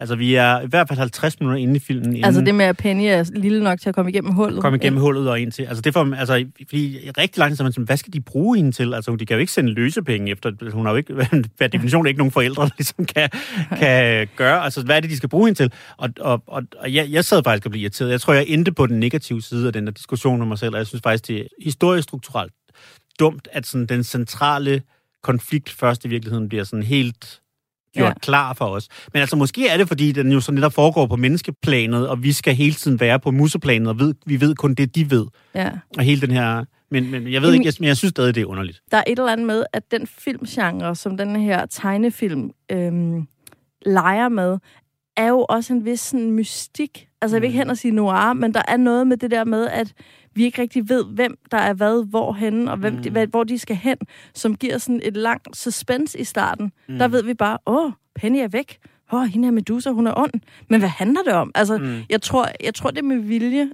Altså, vi er i hvert fald 50 minutter inde i filmen, inden Altså det med, at Penny er lille nok til at komme igennem hullet. komme igennem hullet og ind til. Altså, det får, altså, fordi i rigtig lang tid, så man sådan, hvad skal de bruge hende til? Altså, de kan jo ikke sende løsepenge efter, hun har jo ikke, per definition ikke nogen forældre, der ligesom kan, kan gøre. Altså, hvad er det, de skal bruge hende til? Og, og, og, og jeg, jeg sad faktisk og blev irriteret. Jeg tror, jeg endte på den negative side af den der diskussion med mig selv, og jeg synes faktisk, det er historisk strukturelt dumt, at sådan den centrale konflikt først i virkeligheden bliver sådan helt gjort Ja. klar for os. Men altså, måske er det, fordi den jo sådan netop foregår på menneskeplanet, og vi skal hele tiden være på museplanet, og ved, vi ved kun det, de ved. Ja. Og hele den her... Men, men jeg ved Jamen- ikke, jeg, men jeg synes stadig, det er underligt. Der er et eller andet med, at den filmgenre, som den her tegnefilm øhm, leger med, er jo også en vis sådan, mystik. Altså, jeg vil ikke hen og sige noir, men der er noget med det der med, at vi ikke rigtig ved, hvem der er hvad, hvorhen, og hvem Mm. de, hvad, hvor de skal hen, som giver sådan et langt suspense i starten. Mm. Der ved vi bare, åh, Penny er væk. Åh, hende er Medusa, hun er ond. Men hvad handler det om? Altså, Mm. jeg, tror, jeg tror, det er med vilje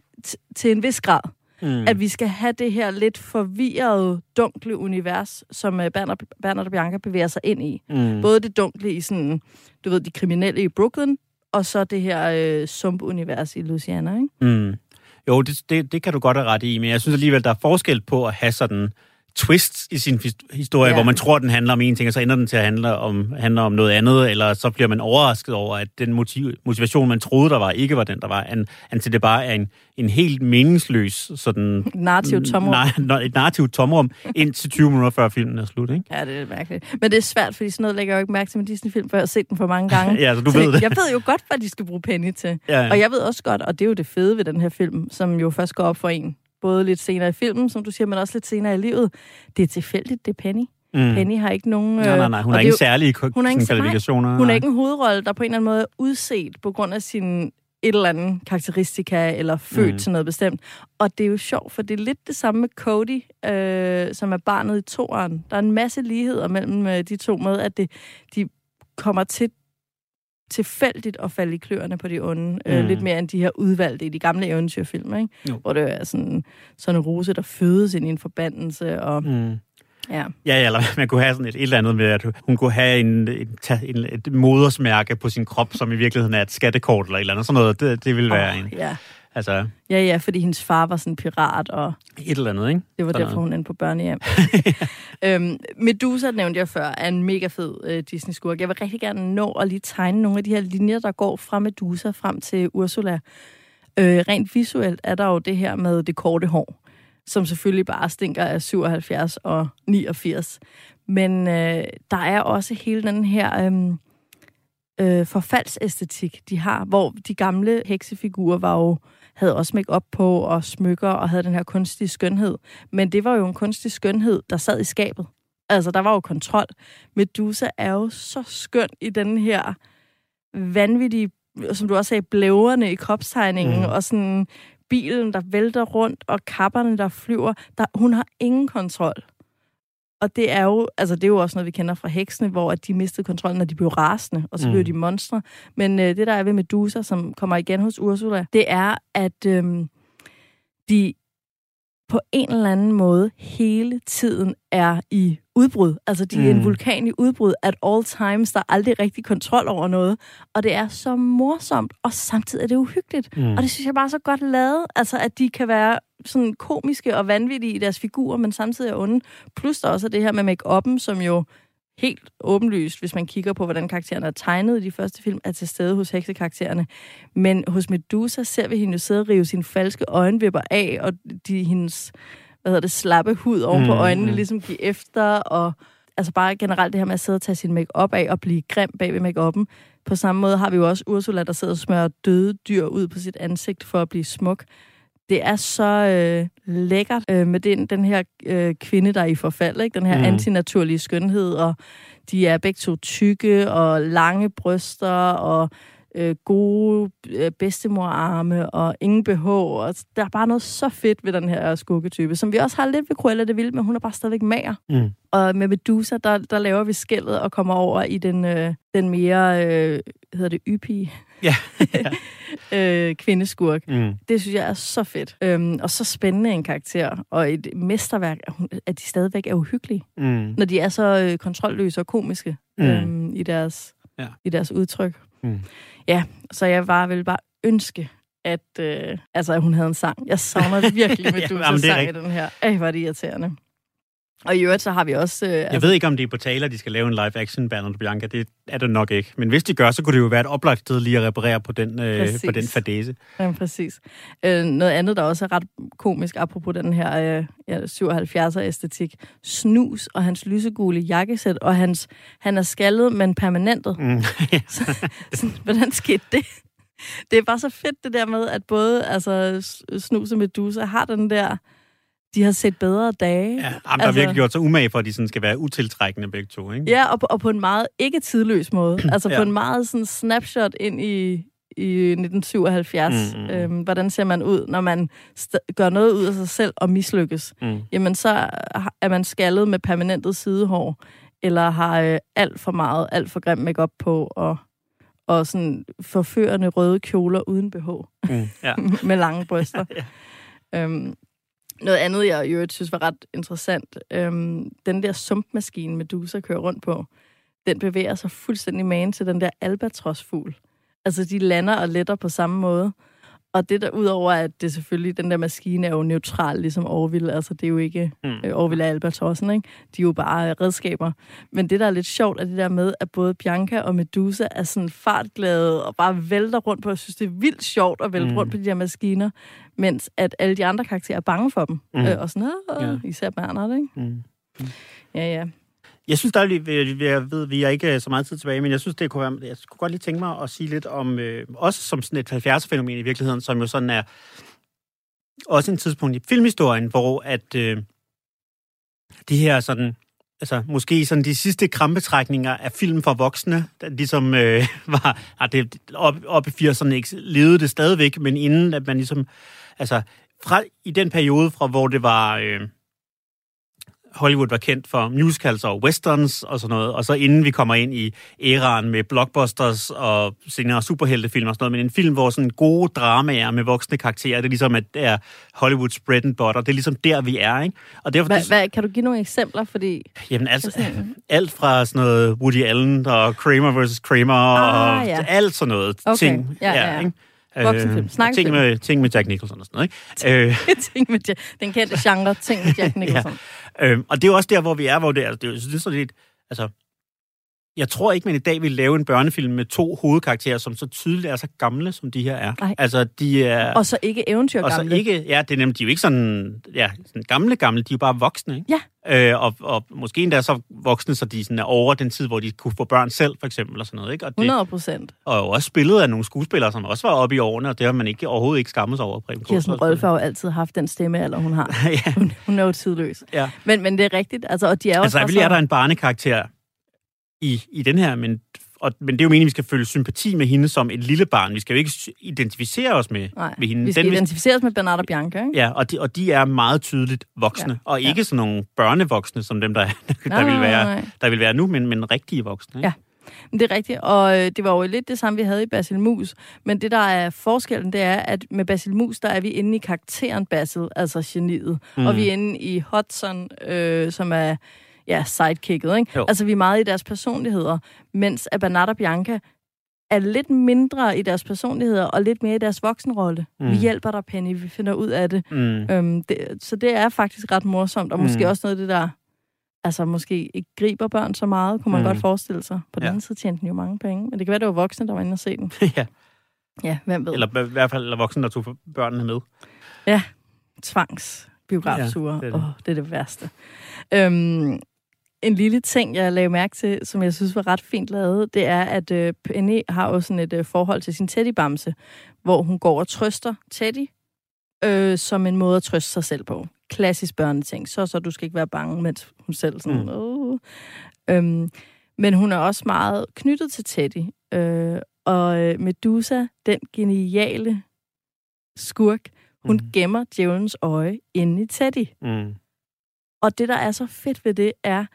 til en vis grad Mm. at vi skal have det her lidt forvirrede, dunkle univers, som øh, Bernard, Bernard og Bianca bevæger sig ind i. Mm. Både det dunkle i sådan, du ved, de kriminelle i Brooklyn, og så det her øh, sumpunivers i Louisiana, ikke? Mm. Jo, det, det, det kan du godt have ret i, men jeg synes alligevel, der er forskel på at have sådan twists i sin his- historie, Ja. ja. hvor man tror, den handler om en ting, og så ender den til at handle om, handle om noget andet, eller så bliver man overrasket over, at den motiv, motivation, man troede, der var, ikke var den, der var. An, antil det bare er en, en helt meningsløs sådan... Narrativ tomrum. Nej, et narrativt tomrum, indtil 20 minutter før filmen er slut, ikke? Ja, det er mærkeligt. Men det er svært, fordi sådan noget lægger jeg jo ikke mærke til med Disney-film, for jeg har set den for mange gange. Ja, så du ved det. Jeg ved jo godt, hvad de skal bruge penge til. Ja, Og jeg ved også godt, og det er jo det fede ved den her film, som jo først går op for en, både lidt senere i filmen, som du siger, men også lidt senere i livet. Det er tilfældigt, det er Penny. mm. Penny har ikke nogen... Nej, nej, nej. Hun har er ingen særlige hun er ikke- sådan nej, kvalifikationer. Hun er nej. ikke en hovedrolle, der på en eller anden måde er udset på grund af sin et eller andet karakteristika, eller født mm. til noget bestemt. Og det er jo sjovt, for det er lidt det samme med Cody, øh, som er barnet i toeren. Der er en masse ligheder mellem øh, de to med, at det, de kommer til tilfældigt at falde i kløerne på de onde. Mm. Øh, Mm. lidt mere end de her udvalgte i de gamle eventyrfilm, ikke? Jo. Hvor det er sådan, sådan en rose, der fødes ind i en forbandelse. Og, Mm. ja. Ja, eller man kunne have sådan et, et eller andet med, at hun kunne have en, en, en, et modersmærke på sin krop, som i virkeligheden er et skattekort eller et eller andet. Sådan noget, det, det ville være en, ja. Altså ja, ja, fordi hendes far var sådan pirat, og et eller andet, ikke? Det var Sådan derfor, hun endte på børnehjem. øhm, Medusa, nævnte jeg før, er en mega fed øh, Disney-skurk. Jeg vil rigtig gerne nå at lige tegne nogle af de her linjer, der går fra Medusa frem til Ursula. Øh, rent visuelt er der jo det her med det korte hår, som selvfølgelig bare stinker af 77 og 89. Men øh, der er også hele den her øhm, øh, forfaldsæstetik, de har, hvor de gamle heksefigurer var jo havde også make op på og smykker og havde den her kunstige skønhed. Men det var jo en kunstig skønhed, der sad i skabet. Altså, der var jo kontrol. Medusa er jo så skøn i den her vanvittige, som du også sagde, blæverne i kropstegningen, Mm. og sådan bilen, der vælter rundt, og kapperne, der flyver. Der, hun har ingen kontrol. Og det er jo, altså det er jo også noget, vi kender fra heksene, hvor at de mistede kontrollen, når de blev rasende, og så Mm. mm. blev de monstre. Men øh, det, der er ved Medusa, som kommer igen hos Ursula, det er, at øhm, de på en eller anden måde hele tiden er i udbrud. Altså, de er Mm. en vulkan i udbrud at all times. Der er aldrig rigtig kontrol over noget. Og det er så morsomt, og samtidig er det uhyggeligt. Mm. Og det synes jeg bare er så godt lavet. Altså, at de kan være sådan komiske og vanvittige i deres figurer, men samtidig er onde. Plus der også er det her med make-up'en, som jo helt åbenlyst, hvis man kigger på, hvordan karaktererne er tegnet i de første film, er til stede hos heksekaraktererne. Men hos Medusa ser vi hende jo sidde og rive sine falske øjenvipper af, og de, hendes hvad hedder det, slappe hud oven på Mm, øjnene mm. ligesom give efter, og altså bare generelt det her med at sidde og tage sin make-up af og blive grim bag ved make-up'en. På samme måde har vi jo også Ursula, der sidder og smører døde dyr ud på sit ansigt for at blive smuk. Det er så øh, lækkert øh, med den, den her øh, kvinde, der er i forfald, ikke? den her Mm. antinaturlige skønhed, og de er begge to tykke og lange bryster og øh, gode øh, bedstemorarme og ingen BH. Og der er bare noget så fedt ved den her skurketype, som vi også har lidt ved Cruella de Vil, men hun er bare stadigvæk mager. Mm. Og med Medusa, der, der laver vi skældet og kommer over i den, øh, den mere, øh, hedder det, ypige Ja. øh, kvindeskurk. Mm. Det synes jeg er så fedt. Øhm, og så spændende en karakter. Og et mesterværk, at, hun, at de stadigvæk er uhyggelige. Mm. Når de er så øh, kontrolløse og komiske Mm. øhm, i, deres, Ja. i deres udtryk. Mm. Ja, så jeg bare vil bare ønske, at, øh, altså, at hun havde en sang. Jeg savner virkelig med Ja, du sang i den her. Ej, er det irriterende. Og i øvrigt, så har vi også... Øh, Jeg ved ikke, om det er på tale, at de skal lave en live-action Bernard Bianca. Det er det nok ikke. Men hvis de gør, så kunne det jo være et oplagt sted lige at reparere på den, øh, Præcis. på den fadese. Ja, præcis. Øh, noget andet, der også er ret komisk, apropos den her øh, ja, 77'er-æstetik. Snus og hans lysegule jakkesæt, og hans, han er skaldet, men permanentet. Mm. Sådan, hvordan skete det? Det er bare så fedt det der med, at både altså, Snus og Medusa har den der... De har set bedre dage. Ja, jamen, der har Altså- virkelig gjort sig umage for, at de sådan skal være utiltrækkende begge to, ikke? Ja, og på, og på en meget ikke tidløs måde. Altså Ja. på en meget sådan snapshot ind i, i 1977. Mm, mm. Øhm, hvordan ser man ud, når man gør noget ud af sig selv og mislykkes? Mm. Jamen så er man skaldet med permanentet sidehår, eller har øh, alt for meget, alt for grim makeup på, og, og sådan forførende røde kjoler uden BH Mm. Ja. med lange bryster. Ja. øhm, noget andet, jeg i øvrigt synes var ret interessant, øhm, den der sumpmaskine, Medusa kører rundt på, den bevæger sig fuldstændig magen til den der albatrosfugl. Altså, de lander og letter på samme måde. Og det der, udover at det selvfølgelig, den der maskine er jo neutral, ligesom Orville, altså det er jo ikke, Mm. mm. øh, Orville er Albatrossen, ikke? De er jo bare øh, redskaber. Men det, der er lidt sjovt, er det der med, at både Bianca og Medusa er sådan fartglade og bare vælter rundt på, jeg synes, det er vildt sjovt at vælte Mm. mm. rundt på de der maskiner, mens at alle de andre karakterer er bange for dem. Mm. Mm. Øh, og sådan, Ja. ja. især Bernard, ikke? Mm. Ja, ja. Jeg synes, der er jeg ved, vi har ikke øh, så meget tid tilbage, men jeg synes, det kunne være, jeg kunne godt lige tænke mig at sige lidt om, øh, også som sådan et 70'er-fænomen i virkeligheden, som jo sådan er også en tidspunkt i filmhistorien, hvor at øh, de her sådan, altså måske sådan de sidste krampetrækninger af film for voksne, der ligesom øh, var, ah, det, op, op i 80'erne ikke, levede det stadigvæk, men inden at man ligesom, altså fra, i den periode fra, hvor det var... Øh, Hollywood var kendt for musicals og westerns og sådan noget, og så inden vi kommer ind i æraen med blockbusters og senere superheltefilm og sådan noget, men en film, hvor sådan gode dramaer med voksne karakterer, det er ligesom, at det er Hollywoods bread and butter, det er ligesom der, vi er, ikke? Og derfor, Hvad, hvad, kan du give nogle eksempler? Fordi jamen altså, alt fra sådan noget Woody Allen og Kramer vs. Kramer Ah, og ja. alt sådan noget Okay. ting. Ja, ja, ja. ikke? Voksenfilm. Øh, Snakkefilm. ting, med, ting med Jack Nicholson og sådan noget, ikke? Øh, ting med Jack, den kendte genre, ting med Jack Nicholson. Øhm, og det er jo også der, hvor vi er, hvor det er, det er, det er sådan lidt, altså, jeg tror ikke, man i dag vil lave en børnefilm med to hovedkarakterer, som så tydeligt er så gamle, som de her er. Nej. Altså, de er... Og så ikke eventyr og så ikke, ja, det er nemlig, de er jo ikke sådan, ja, sådan gamle, gamle, de er jo bare voksne, ikke? Ja. Øh, og, og måske endda så voksne, så de sådan er over den tid, hvor de kunne få børn selv, for eksempel, og sådan noget, ikke? Og, det, 100 procent. og jo også spillet af nogle skuespillere, som også var oppe i årene, og det har man ikke overhovedet ikke skammet sig over. Preben Kirsten. Rolf har jo altid haft den stemme, eller hun har. ja, Hun, hun er jo tidløs. ja. Men, men det er rigtigt, altså, og de er Altså, også selvfølgelig er der en barnekarakter i, i den her, men, og, men det er jo meningen, at vi skal føle sympati med hende som et lille barn. Vi skal jo ikke identificere os med, Nej, med hende. vi skal Den, vi- identificeres med Bernard og Bianca, ikke? ja, og de, og de er meget tydeligt voksne, Ja, og ja. ikke sådan nogle børnevoksne, som dem, der, der, Nej, vil, være, nej. der vil være nu, men, men rigtige voksne. Ikke? Ja. Men Det er rigtigt, og øh, det var jo lidt det samme, vi havde i Basil Mus. Men det, der er forskellen, det er, at med Basil Mus, der er vi inde i karakteren Basil, altså geniet. Mm. Og vi er inde i Hudson, øh, som er ja, sidekicket. Ikke? Jo. Altså, vi er meget i deres personligheder. Mens at Bernard og Bianca er lidt mindre i deres personligheder, og lidt mere i deres voksenrolle. Mm. Vi hjælper dig, Penny, vi finder ud af det. Mm. Øhm, det. Så det er faktisk ret morsomt, og måske Mm. også noget af det, der altså måske ikke griber børn så meget, kunne man Mm. godt forestille sig. På den Ja. anden side tjente den jo mange penge, men det kan være, det var voksne, der var inde og se den. ja. Ja, hvem ved. Eller i hvert fald eller voksne, der tog børnene med. Tvangs biografture. Ja, Ja, det det, er det. det. Oh, det er det værste. Øhm, en lille ting, jeg lagde mærke til, som jeg synes var ret fint lavet, det er, at øh, Penny har jo sådan et øh, forhold til sin teddybamse, hvor hun går og trøster Teddy øh, som en måde at trøste sig selv på. Klassisk børneting. Så så du skal ikke være bange, mens hun selv sådan... Mm. Uh. Øhm, men hun er også meget knyttet til Teddy. Øh, og øh, Medusa, den geniale skurk, hun mm. gemmer djævelens øje inde i Teddy. Mm. Og det, der er så fedt ved det, er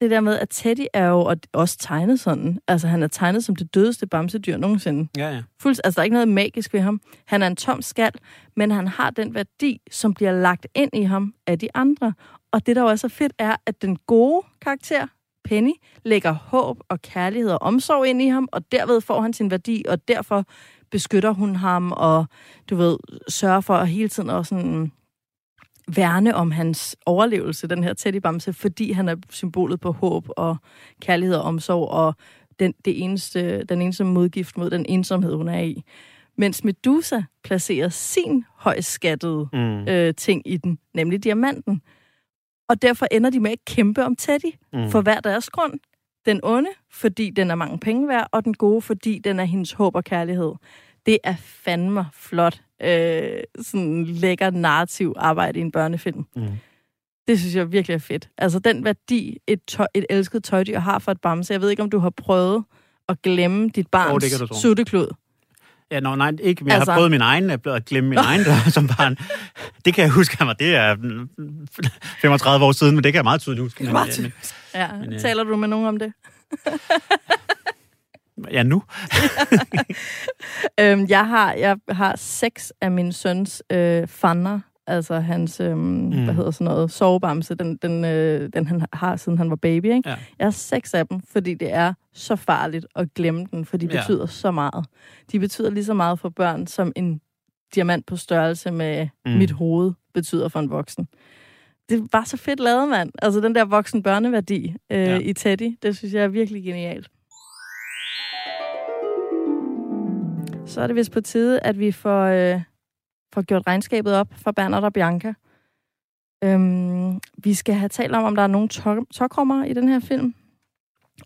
det der med, at Teddy er jo og også tegnet sådan. Altså, han er tegnet som det dødeste bamsedyr nogensinde. Ja, ja. Fuldt, altså, der er ikke noget magisk ved ham. Han er en tom skal, men han har den værdi, som bliver lagt ind i ham af de andre. Og det, der jo er så fedt, er, at den gode karakter, Penny, lægger håb og kærlighed og omsorg ind i ham, og derved får han sin værdi, og derfor beskytter hun ham, og du ved, sørger for at hele tiden også sådan værne om hans overlevelse, den her teddybamse, fordi han er symbolet på håb og kærlighed og omsorg, og den, det eneste, den eneste modgift mod den ensomhed, hun er i. Mens Medusa placerer sin højskattede Mm. øh, ting i den, nemlig diamanten. Og derfor ender de med at kæmpe om Teddy Mm. for hver deres grund. Den onde, fordi den er mange penge værd, og den gode, fordi den er hendes håb og kærlighed. Det er fandme flot, øh, sådan lækker narrativ arbejde i en børnefilm. Mm. Det synes jeg virkelig er fedt. Altså den værdi, et, tøj, et elsket tøjdyr har for et bamse. Jeg ved ikke, om du har prøvet at glemme dit barns tro. sutteklud. Ja, no, nej, ikke, jeg Altså- har prøvet min egen, at at glemme min egen som barn. Det kan jeg huske af mig, det er mm, 35 år siden, men det kan jeg meget tydeligt huske. Men, Meget men- tydeligt. Ja, Men, øh, taler du med nogen om det? Ja, nu. Øhm, jeg, har, jeg har seks af min søns øh, fander, altså hans, øhm, mm. hvad hedder sådan noget, sovebamse, den, den, øh, den han har, siden han var baby. Ikke? Ja. Jeg har seks af dem, fordi det er så farligt at glemme den, for de Ja. betyder så meget. De betyder lige så meget for børn, som en diamant på størrelse med mm. Mit hoved betyder for en voksen. Det var så fedt lavet, mand. Altså den der voksen børneværdi øh, ja. Ja. i Teddy, det synes jeg er virkelig genialt. Så er det vist på tide, at vi får, øh, får gjort regnskabet op for Bernard og Bianca. Øhm, vi skal have talt om, om der er nogle tok- tokrummer i den her film.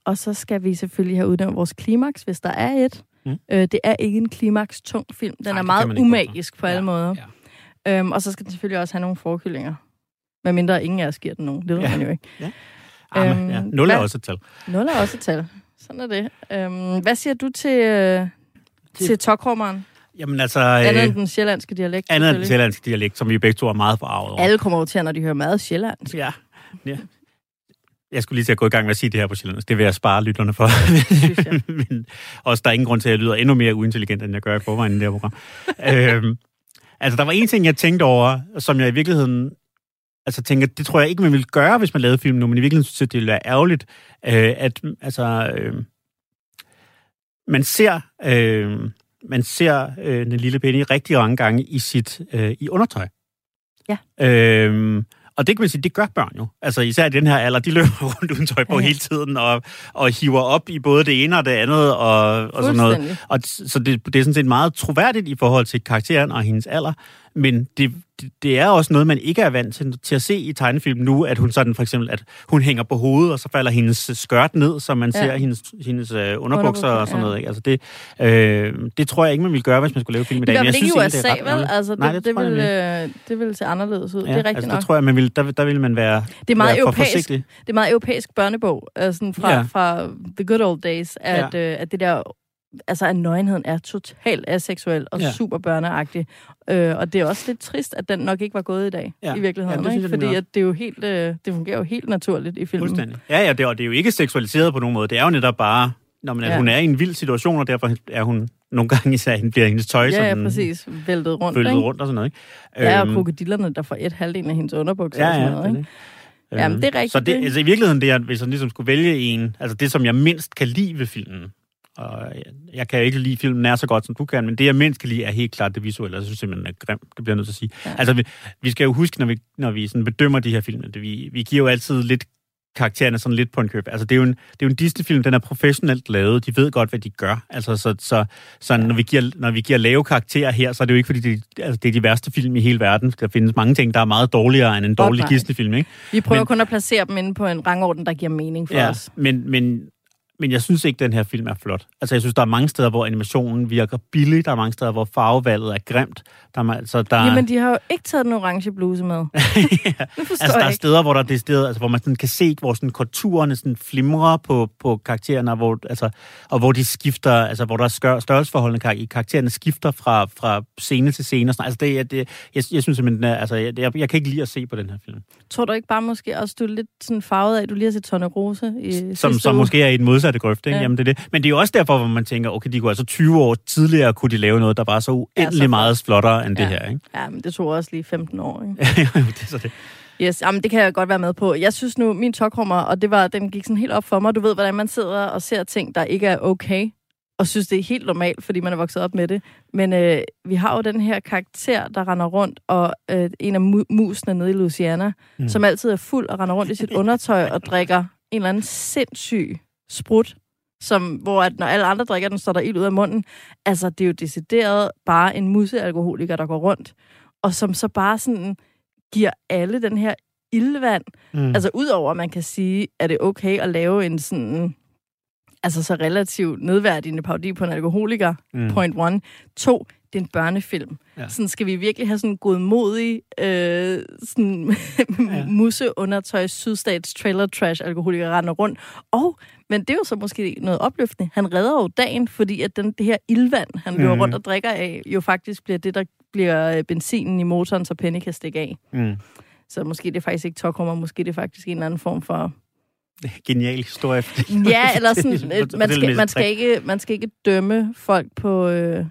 Og så skal vi selvfølgelig have udnævnt vores klimaks, hvis der er et. Mm. Øh, det er ikke en klimaks-tung film. Den Ej, er meget umagisk på alle Ja, måder. ja. Øhm, og så skal den selvfølgelig også have nogle forkyllinger. Hvad mindre ingen af os giver den nogen. Det ved Ja. man jo ikke. Ah, men, Øhm, ja. Nul er hvad- også et tal. Nul er også et tal. Sådan er det. Øhm, hvad siger du til, øh, til tokrummeren? Jamen altså... Andet Øh, end den sjællandske dialekt, andet end den sjællandske dialekt, som vi begge to er meget forarvet over. Alle kommer over til, når de hører meget sjællandsk. Ja. ja. Jeg skulle lige til at gå i gang med at sige det her på Sjælland. Det vil jeg spare lytterne for. Men også der er ingen grund til, at jeg lyder endnu mere uintelligent, end jeg gør i forvejen i det her program. øhm, altså, der var en ting, jeg tænkte over, som jeg i virkeligheden altså tænker, det tror jeg ikke, man ville gøre, hvis man lavede film nu, men i virkeligheden synes jeg, det ville være ærgerligt, øh, at altså, øh, man ser, øh, man ser øh, den lille Penny rigtig mange gange i sit øh, i undertøj. Ja. Øh, og det kan man sige, det gør børn jo. Altså især i den her alder, de løber rundt uden tøj på Ja. hele tiden, og, og hiver op i både det ene og det andet, og, og sådan noget. Og så det, det er sådan set meget troværdigt i forhold til karakteren og hendes alder, men det, det, det er også noget, man ikke er vant til, til at se i tegnefilm nu, at hun sådan for eksempel, at hun hænger på hovedet, og så falder hendes skørt ned, så man Ja. ser hendes, hendes øh, underbukser Underbukser, og sådan ja. noget. Ikke? Altså det, øh, det tror jeg ikke, man ville gøre, hvis man skulle lave film i Det dag. man jeg ikke i USA, det er vel? Altså, det, Nej, det, det tror vil, jeg øh, det vil se anderledes ud. Ja, det er rigtigt altså, nok. det tror jeg, man vil, der, der vil man være, det er meget være for europæisk. forsigtig. Det er meget europæisk børnebog, øh, sådan fra, ja. Ja. fra the good old days, at, ja. øh, at det der, altså at nøgenheden er totalt aseksuel og ja. Ja. super børneagtig. Øh, og det er også lidt trist, at den nok ikke var gået i dag, Ja. i virkeligheden. Ja, det ikke? Fordi at det, er jo helt, øh, det fungerer jo helt naturligt i filmen. Fuldstændig. Ja, ja, det, og det er jo ikke seksualiseret på nogen måde. Det er jo netop bare, når man, Ja. hun er i en vild situation, og derfor er hun nogle gange især, hende bliver hendes tøj Ja, ja, sådan præcis. Væltet rundt, følget ikke? rundt og sådan noget. Ikke? Ja, og Øhm, krokodillerne, der får et halvdelen af hendes underbukser Ja, og sådan ja, noget, er ikke? Jamen, Øhm, det er rigtigt, Så det, det. altså, i virkeligheden, det er, hvis jeg ligesom skulle vælge en, altså det, som jeg mindst kan lide ved filmen, og jeg, jeg kan ikke lide filmen nær så godt, som du kan, men det, jeg mindst kan lide, er helt klart det visuelle. Jeg synes simpelthen, er grimt. Det bliver jeg nødt til at sige. Ja. Altså, vi, vi skal jo huske, når vi, når vi sådan bedømmer de her film, at vi, vi giver jo altid lidt karaktererne sådan lidt på en køb. Altså, det er jo en, det er jo en Disney-film, den er professionelt lavet. De ved godt, hvad de gør. Altså, så, så, så når, vi giver, når vi giver lave karakterer her, så er det jo ikke, fordi det, altså, det er de værste film i hele verden. Der findes mange ting, der er meget dårligere end en dårlig. Disney-film, ikke? Vi prøver Men- kun at placere dem inde på en rangorden, der giver mening for ja, os. Men, men, men jeg synes ikke, den her film er flot. Altså, jeg synes, der er mange steder, hvor animationen virker billig. Der er mange steder, hvor farvevalget er grimt. Der er, altså, der, Jamen, de har jo ikke taget den orange bluse med. ja. Altså, der jeg er ikke. steder, hvor der er det sted, altså, hvor man sådan kan se, hvor sådan konturerne sådan flimrer på, på karaktererne, hvor, altså, og hvor de skifter, altså hvor der er størrelsesforholdene i karaktererne skifter fra, fra scene til scene. Og sådan. Altså, det, det, jeg, jeg synes simpelthen, er- altså, jeg, jeg, jeg, kan ikke lide at se på den her film. Tror du ikke bare måske også, du er lidt sådan farvet af, at du lige har set Tonne Rose i Som, som uge? måske er i den modsatte grøft, ikke? Ja. Ja. Jamen, det er det. Men det er jo også derfor, hvor man tænker, okay, de kunne altså 20 år tidligere kunne de lave noget, der var så uendelig flot. meget flottere end Ja. det her, ikke? Ja, men det tog også lige 15 år, ikke? Jo, det er så det. Yes, jamen, det kan jeg godt være med på. Jeg synes nu, min tokrummer, og det var, den gik sådan helt op for mig. Du ved, hvordan man sidder og ser ting, der ikke er okay, og synes, det er helt normalt, fordi man er vokset op med det. Men øh, vi har jo den her karakter, der render rundt, og øh, en af mu- musene nede i Louisiana. Mm. som altid er fuld og render rundt i sit undertøj og drikker en eller anden sindssyg sprut, som, hvor at når alle andre drikker den, står der ild ud af munden. Altså, det er jo decideret bare en musealkoholiker, der går rundt, og som så bare sådan giver alle den her ildvand. Mm. Altså, udover at man kan sige, er det okay at lave en sådan altså så relativt nedværdigende parodi på en alkoholiker, mm. point one. To, det er en børnefilm. Ja. Sådan skal vi virkelig have sådan en godmodig, øh, sådan ja. museundertøj, sydstats trailer trash alkoholiker render rundt. Og, men det er jo så måske noget opløftende. Han redder jo dagen, fordi at den, det her ildvand, han løber Mhm. rundt og drikker af, jo faktisk bliver det, der bliver øh, benzinen i motoren, så Penny kan stikke af. Mm. Så måske det er faktisk ikke tokrummer, måske det er faktisk en eller anden form for... Genial historie. Ja, eller sådan, øh, man, skal, man, skal ikke, man skal ikke dømme folk på, øh,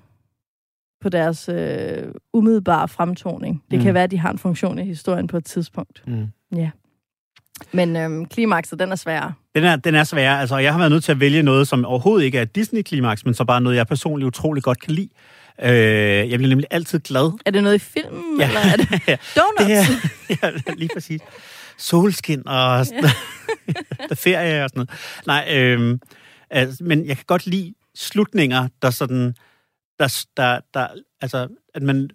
på deres øh, umiddelbare fremtoning. Det mm. Mm. kan være, at de har en funktion i historien på et tidspunkt. Mm. Men øh, klimakset, den er svær. Den er, den er svær. Altså, jeg har været nødt til at vælge noget, som overhovedet ikke er Disney-klimaks, men så bare noget, jeg personligt utrolig godt kan lide. Øh, jeg bliver nemlig altid glad. Er det noget i filmen, Ja. eller er det donuts? Det er, ja, lige præcis. Solskin og der ferie og sådan noget. Nej, øh, altså, men jeg kan godt lide slutninger, der sådan, der, der, der altså, at man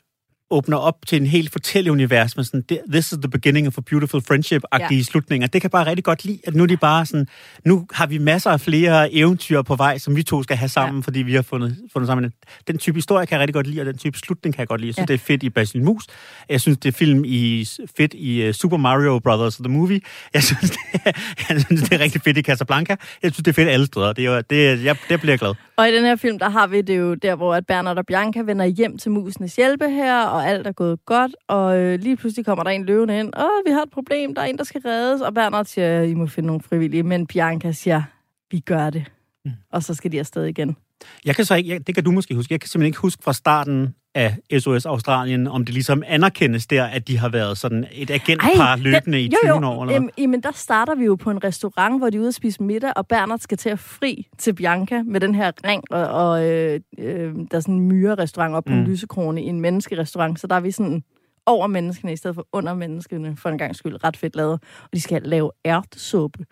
åbner op til en helt fortælleunivers med sådan, "Det- this is the beginning of a beautiful friendship-agtige Ja. slutninger. Det kan bare rigtig godt lide, at nu er de bare sådan, nu har vi masser af flere eventyr på vej, som vi to skal have sammen, Ja. fordi vi har fundet, fundet sammen. Den type historie kan jeg rigtig godt lide, og den type slutning kan jeg godt lide. Jeg synes, Ja. det er fedt i Basil Mus. Jeg synes, det er film i, fedt i uh, Super Mario Brothers The Movie. Jeg synes, det er, jeg synes, det er rigtig fedt i Casablanca. Jeg synes, det er fedt alle steder. Det er, det, jeg, det bliver jeg glad. Og i den her film, der har vi det jo der, hvor at Bernard og Bianca vender hjem til musenes hjælpe her, og alt er gået godt, og øh, lige pludselig kommer der en løvende ind. Åh, vi har et problem, der er en, der skal reddes, og Bernard siger, I må finde nogle frivillige, men Bianca siger, vi gør det. Mm. Og så skal de afsted igen. Jeg kan så ikke, jeg, det kan du måske huske, jeg kan simpelthen ikke huske fra starten af SOS Australien, om det ligesom anerkendes der, at de har været sådan et agentpar løbende i 20 jo, jo. år. Eller hvad? Jamen, der starter vi jo på en restaurant, hvor de er ude at spise middag, og Bernard skal til at fri til Bianca med den her ring, og, og øh, øh, der er sådan en myre-restaurant op på mm. en lysekrone i en menneskerestaurant, så der er vi sådan over menneskene i stedet for under menneskene, for en gang skyld ret fedt lavet. Og de skal lave ærtesuppe.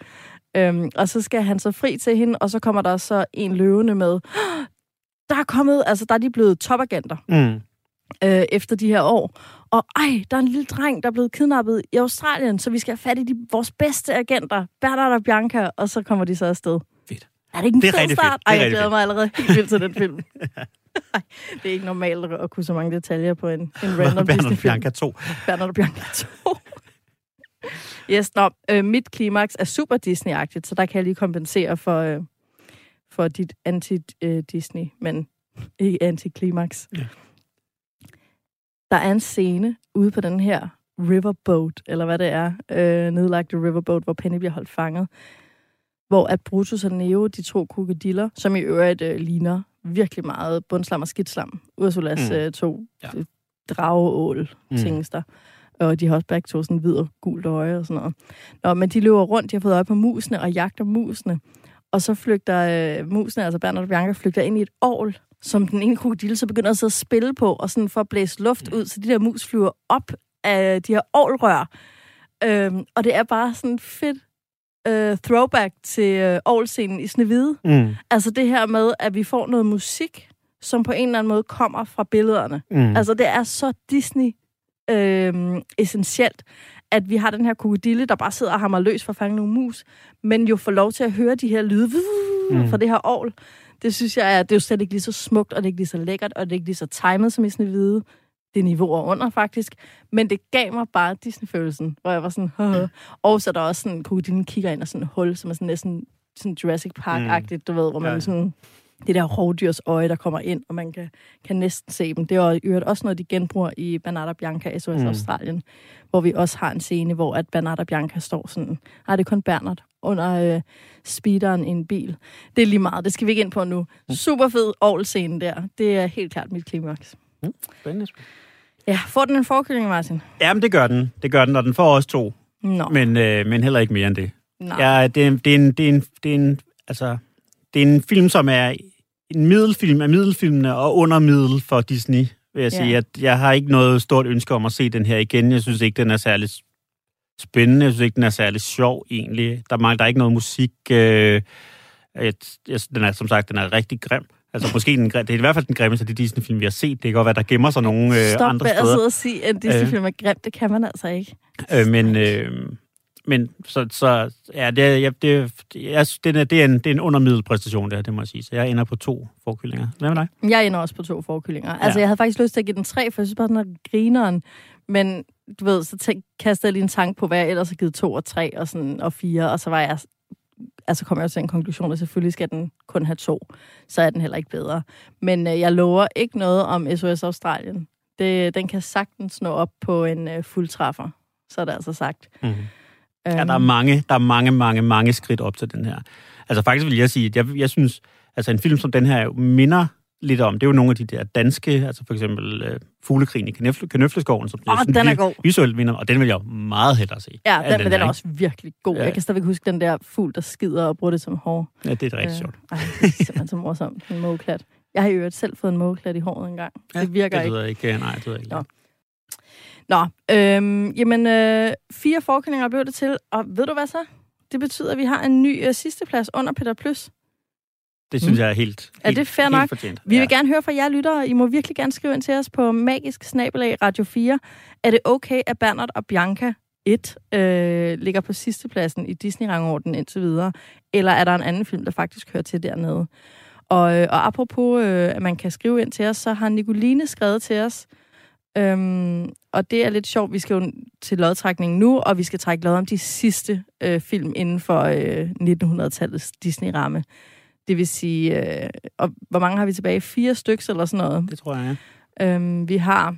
Øhm, og så skal han så fri til hende, og så kommer der så en løvende med, der er kommet, altså der er de blevet topagenter Mm. øh, efter de her år. Og ej, der er en lille dreng, der er blevet kidnappet i Australien, så vi skal have fat i de, vores bedste agenter, Bernard og Bianca, og så kommer de så afsted. Fedt. Er det ikke en Det er fed start? fedt. Ej, jeg glæder fedt. mig allerede helt vildt til den film. Ej, det er ikke normalt at kunne så mange detaljer på en, en random Bernard og Disney-film. Bianca 2. Bernard og Bianca 2. yes, nå, øh, mit klimaks er super Disney-agtigt, så der kan jeg lige kompensere for, øh, for dit anti-Disney, men ikke anti-klimaks. Ja. Der er en scene ude på den her riverboat, eller hvad det er, øh, nedlagte riverboat, hvor Penny bliver holdt fanget, hvor at Brutus og Neo, de to krokodiller, som i øvrigt øh, ligner virkelig meget bundslam og skidtslam, Ursulas Mm. mm. øh, to Ja. ja. drageål, Mm. mm. Og de har også begge to sådan hvid og gult øje og sådan noget. Nå, men de løber rundt, de har fået øje på musene og jagter musene. Og så flygter øh, musene, altså Bernard og Bianca, flygter ind i et ovl, som den ene krokodille så begynder at sidde og spille på, og sådan for at blæse luft ud, så de der mus flyver op af de her ovlrør. Øhm, og det er bare sådan fedt øh, throwback til øh, ovlscenen i Snevide. Mm. Altså det her med, at vi får noget musik, som på en eller anden måde kommer fra billederne. Mm. Altså, det er så Disney øh, essentielt, at vi har den her krokodille, der bare sidder og hammer løs for at fange nogle mus, men jo får lov til at høre de her lyde mm. fra det her ovl. Det synes jeg er, det er jo slet ikke lige så smukt, og det er ikke lige så lækkert, og det er ikke lige så timet som i Snevide. Det er niveauer under, faktisk. Men det gav mig bare Disney-følelsen, hvor jeg var sådan, Haha. Og så er der også sådan, krokodillen kigger ind og sådan et hul, som er sådan næsten sådan Jurassic Park-agtigt, du ved, hvor man Ja. sådan det der rovdyrs øje, der kommer ind, og man kan, kan næsten se dem. Det er jo også noget, de genbruger i Bernard og Bianca SOS Mm. mm. Australien, hvor vi også har en scene, hvor at Bernard og Bianca står sådan, nej, det er kun Bernard, under øh, speederen i en bil. Det er lige meget, det skal vi ikke ind på nu. Mm. Super fed ovl-scene der. Det er helt klart mit klimaks. Spændende. Ja, får den en forkylling, Martin? Jamen, det gør den. Det gør den, og den får også to. Nå, Men, øh, men heller ikke mere end det. nej. Ja, det, er, det, er en, det, er en, det, er en, altså, det er en film, som er en middelfilm af middelfilmene og under middel for Disney, vil jeg Ja. sige. At jeg har ikke noget stort ønske om at se den her igen. Jeg synes ikke, den er særlig spændende. Jeg synes ikke, den er særlig sjov, egentlig. Der, mangler, der er ikke noget musik. Øh, et, jeg, den er, som sagt, den er rigtig grim. Altså, måske den, grim- det er i hvert fald den grimmeste af de Disney-film, vi har set. Det kan godt være, der gemmer sig nogle øh, Stop andre med at steder. sidde og sige, at Disney-film er grimt. Det kan man altså ikke. Øh, men, øh, men så, så ja, det, er- ja, det, jeg, det, er, det, er en, det er en undermiddelpræstation, det her, det må jeg sige. Så jeg ender på to forkyllinger. Hvad med dig? Jeg ender også på to forkyllinger. Altså, Ja. jeg havde faktisk lyst til at give den tre, for jeg synes bare, den er grineren. Men du ved, så tænk, kastede jeg lige en tanke på, hvad jeg ellers har givet to og tre og, sådan, og fire, og så var jeg altså kom jeg til en konklusion, at selvfølgelig skal den kun have to, så er den heller ikke bedre. Men øh, jeg lover ikke noget om SOS Australien. Det, den kan sagtens nå op på en øh, fuldtræffer, så er det altså sagt. Mm-hmm. Øhm, Ja, der er mange, der er mange, mange, mange skridt op til den her. Altså faktisk vil jeg sige, at jeg, jeg synes, altså en film som den her jo minder lidt om, det er jo nogle af de der danske, altså for eksempel øh, Fuglekrigen i Kanøfle, Kanøfleskoven, som jeg synes, den er god. visuelt minder, og den vil jeg meget hellere se. Ja, end den, men den er også virkelig god. Ja. Jeg kan stadigvæk huske den der fugl, der skider og bruger det som hår. Ja, det er rigtig sjovt. Ej, det er simpelthen så morsomt. En mågeklat. Jeg har jo øvrigt selv fået en mågeklat i håret engang. Ja, det virker det ikke. lyder ikke. Nej, det lyder ikke. Nå. Nå, øhm, jamen øh, fire forkællinger blev det til, og ved du hvad så? Det betyder, at vi har en ny øh, sidsteplads under Peter Plus. Det synes jeg er helt, Er det fair helt nok? Fortjent. Vi vil gerne høre fra jer lyttere. I må virkelig gerne skrive ind til os på magisk snabelag Radio 4. Er det okay, at Bernard og Bianca 1 øh, ligger på sidstepladsen i Disney-rangordenen indtil videre? Eller er der en anden film, der faktisk hører til dernede? Og, øh, og apropos, øh, at man kan skrive ind til os, så har Nicoline skrevet til os, Øhm, og det er lidt sjovt, vi skal jo til lodtrækningen nu, og vi skal trække lod om de sidste øh, film inden for øh, 1900-tallets Disney-ramme. Det vil sige, øh, og hvor mange har vi tilbage? Fire stykker eller sådan noget. Det tror jeg, ja. Øhm, vi har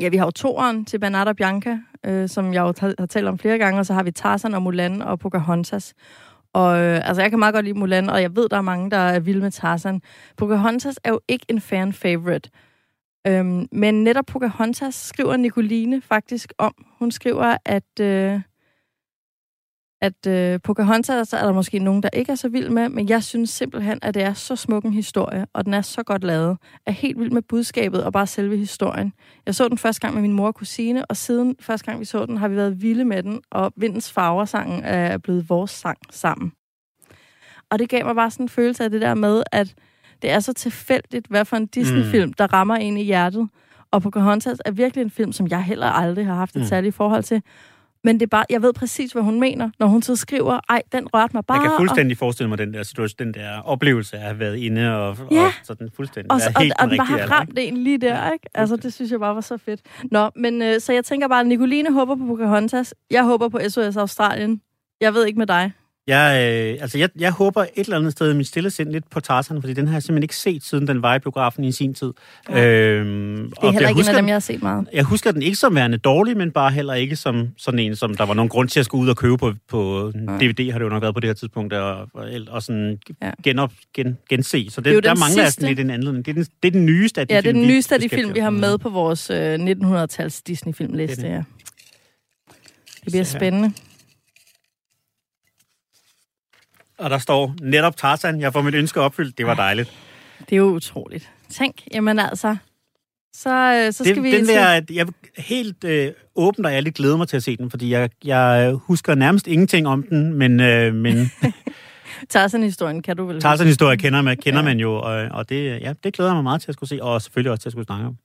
ja, vi har jo toeren til Bernard og Bianca, øh, som jeg jo har talt om flere gange, og så har vi Tarzan og Mulan og Pocahontas. Og øh, altså, jeg kan meget godt lide Mulan, og jeg ved, der er mange, der er vilde med Tarzan. Pocahontas er jo ikke en fan favorite. Øhm, men netop Pocahontas skriver Nicoline faktisk om. Hun skriver, at, øh, at øh, Pocahontas er der måske nogen, der ikke er så vild med, men jeg synes simpelthen, at det er så smuk en historie, og den er så godt lavet. Jeg er helt vild med budskabet og bare selve historien. Jeg så den første gang med min mor og kusine, og siden første gang vi så den, har vi været vilde med den, og Vindens Farver-sangen er blevet vores sang sammen. Og det gav mig bare sådan en følelse af det der med, at det er så tilfældigt, hvad for en Disney-film, der rammer en i hjertet. Og Pocahontas er virkelig en film, som jeg heller aldrig har haft et Mm. særligt forhold til. Men det er bare, jeg ved præcis, hvad hun mener, når hun så skriver, ej, den rørte mig bare. Jeg kan og- fuldstændig forestille mig den der situation, den der oplevelse af at have været inde og, Ja. og sådan fuldstændig. Og, være og, helt og den bare har ramt en lige der, Ja, ikke? Altså, det synes jeg bare var så fedt. Nå, men øh, så jeg tænker bare, Nicoline håber på Pocahontas. Jeg håber på SOS Australien. Jeg ved ikke med dig. Jeg, øh, altså jeg, jeg håber et eller andet sted i mit stille sind lidt på Tarzan, fordi den har jeg simpelthen ikke set, siden den var i biografen i sin tid. Ja. Øhm, Det er heller ikke en af dem, jeg har set meget. Jeg husker den ikke som værende dårlig, men bare heller ikke som sådan en, som der var nogen grund til at skulle ud og købe på, på Nej. DVD, har det jo nok været på det her tidspunkt, og, og, og sådan Ja. genop, gen, gense. Så er det, jo der den mangler jeg sådan lidt en anledning. Det er den, det er den nyeste af de Ja, det er film, den nyeste af de film, vi har med på vores øh, 1900-tals Disney-filmliste. Det er Ja. Det bliver Så her. spændende. Og der står netop Tarzan, jeg får mit ønske opfyldt. Det var dejligt. Det er jo utroligt. Tænk, jamen altså, så, øh, så skal det, vi... den til- jeg, jeg helt øh, åbent og ærligt glæde mig til at se den, fordi jeg, jeg husker nærmest ingenting om den, men, øh, men Tarzan-historien kan du vel... Tarzan-historie kender man, kender Ja. man jo, og, og det, ja, det glæder jeg mig meget til at skulle se, og selvfølgelig også til at skulle snakke om.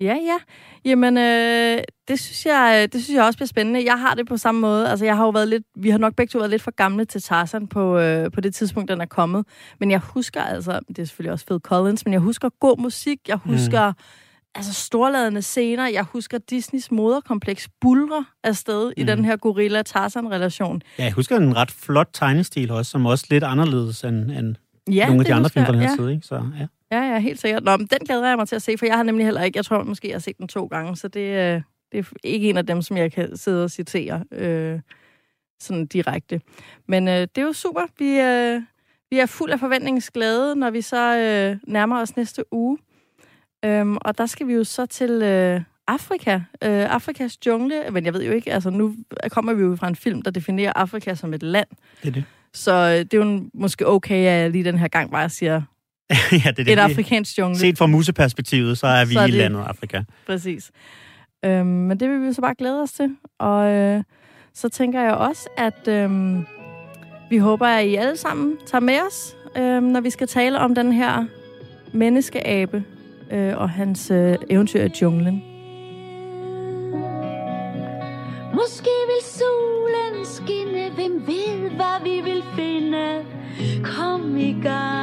Ja, ja. Jamen, øh, det, synes jeg, det synes jeg også bliver spændende. Jeg har det på samme måde. Altså, jeg har jo været lidt... Vi har nok begge to været lidt for gamle til Tarzan på, øh, på det tidspunkt, den er kommet. Men jeg husker altså... Det er selvfølgelig også Phil Collins, men jeg husker god musik. Jeg husker... Mm. Altså storladende scener. Jeg husker Disneys moderkompleks bulre afsted mm. i Mm. den her gorilla-Tarzan-relation. Ja, jeg husker en ret flot tegnestil også, som også lidt anderledes end, end Ja, nogle af de andre film fra den her ja. side, ikke? Så, ja. Ja, ja, helt sikkert. Nå, men den glæder jeg mig til at se, for jeg har nemlig heller ikke... Jeg tror måske, jeg har set den to gange, så det, øh, det er ikke en af dem, som jeg kan sidde og citere øh, sådan direkte. Men øh, det er jo super. Vi, øh, vi er fuld af forventningsglæde, når vi så øh, nærmer os næste uge. Øhm, og der skal vi jo så til øh, Afrika. Øh, Afrikas jungle. Men jeg ved jo ikke, altså nu kommer vi jo fra en film, der definerer Afrika som et land. Det er det. Så øh, det er jo måske okay, at jeg lige den her gang bare siger ja, det er det. et afrikansk jungle. Set fra museperspektivet, så er vi Så er i det- landet Afrika. Præcis. Øhm, men det vil vi så bare glæde os til. Og øh, så tænker jeg også, at øhm, vi håber, at I alle sammen tager med os, øhm, når vi skal tale om den her menneskeabe øh, og hans øh, eventyr i junglen. Måske vil solen skinne, hvem ved, hvad vi vil finde. Kom i gang,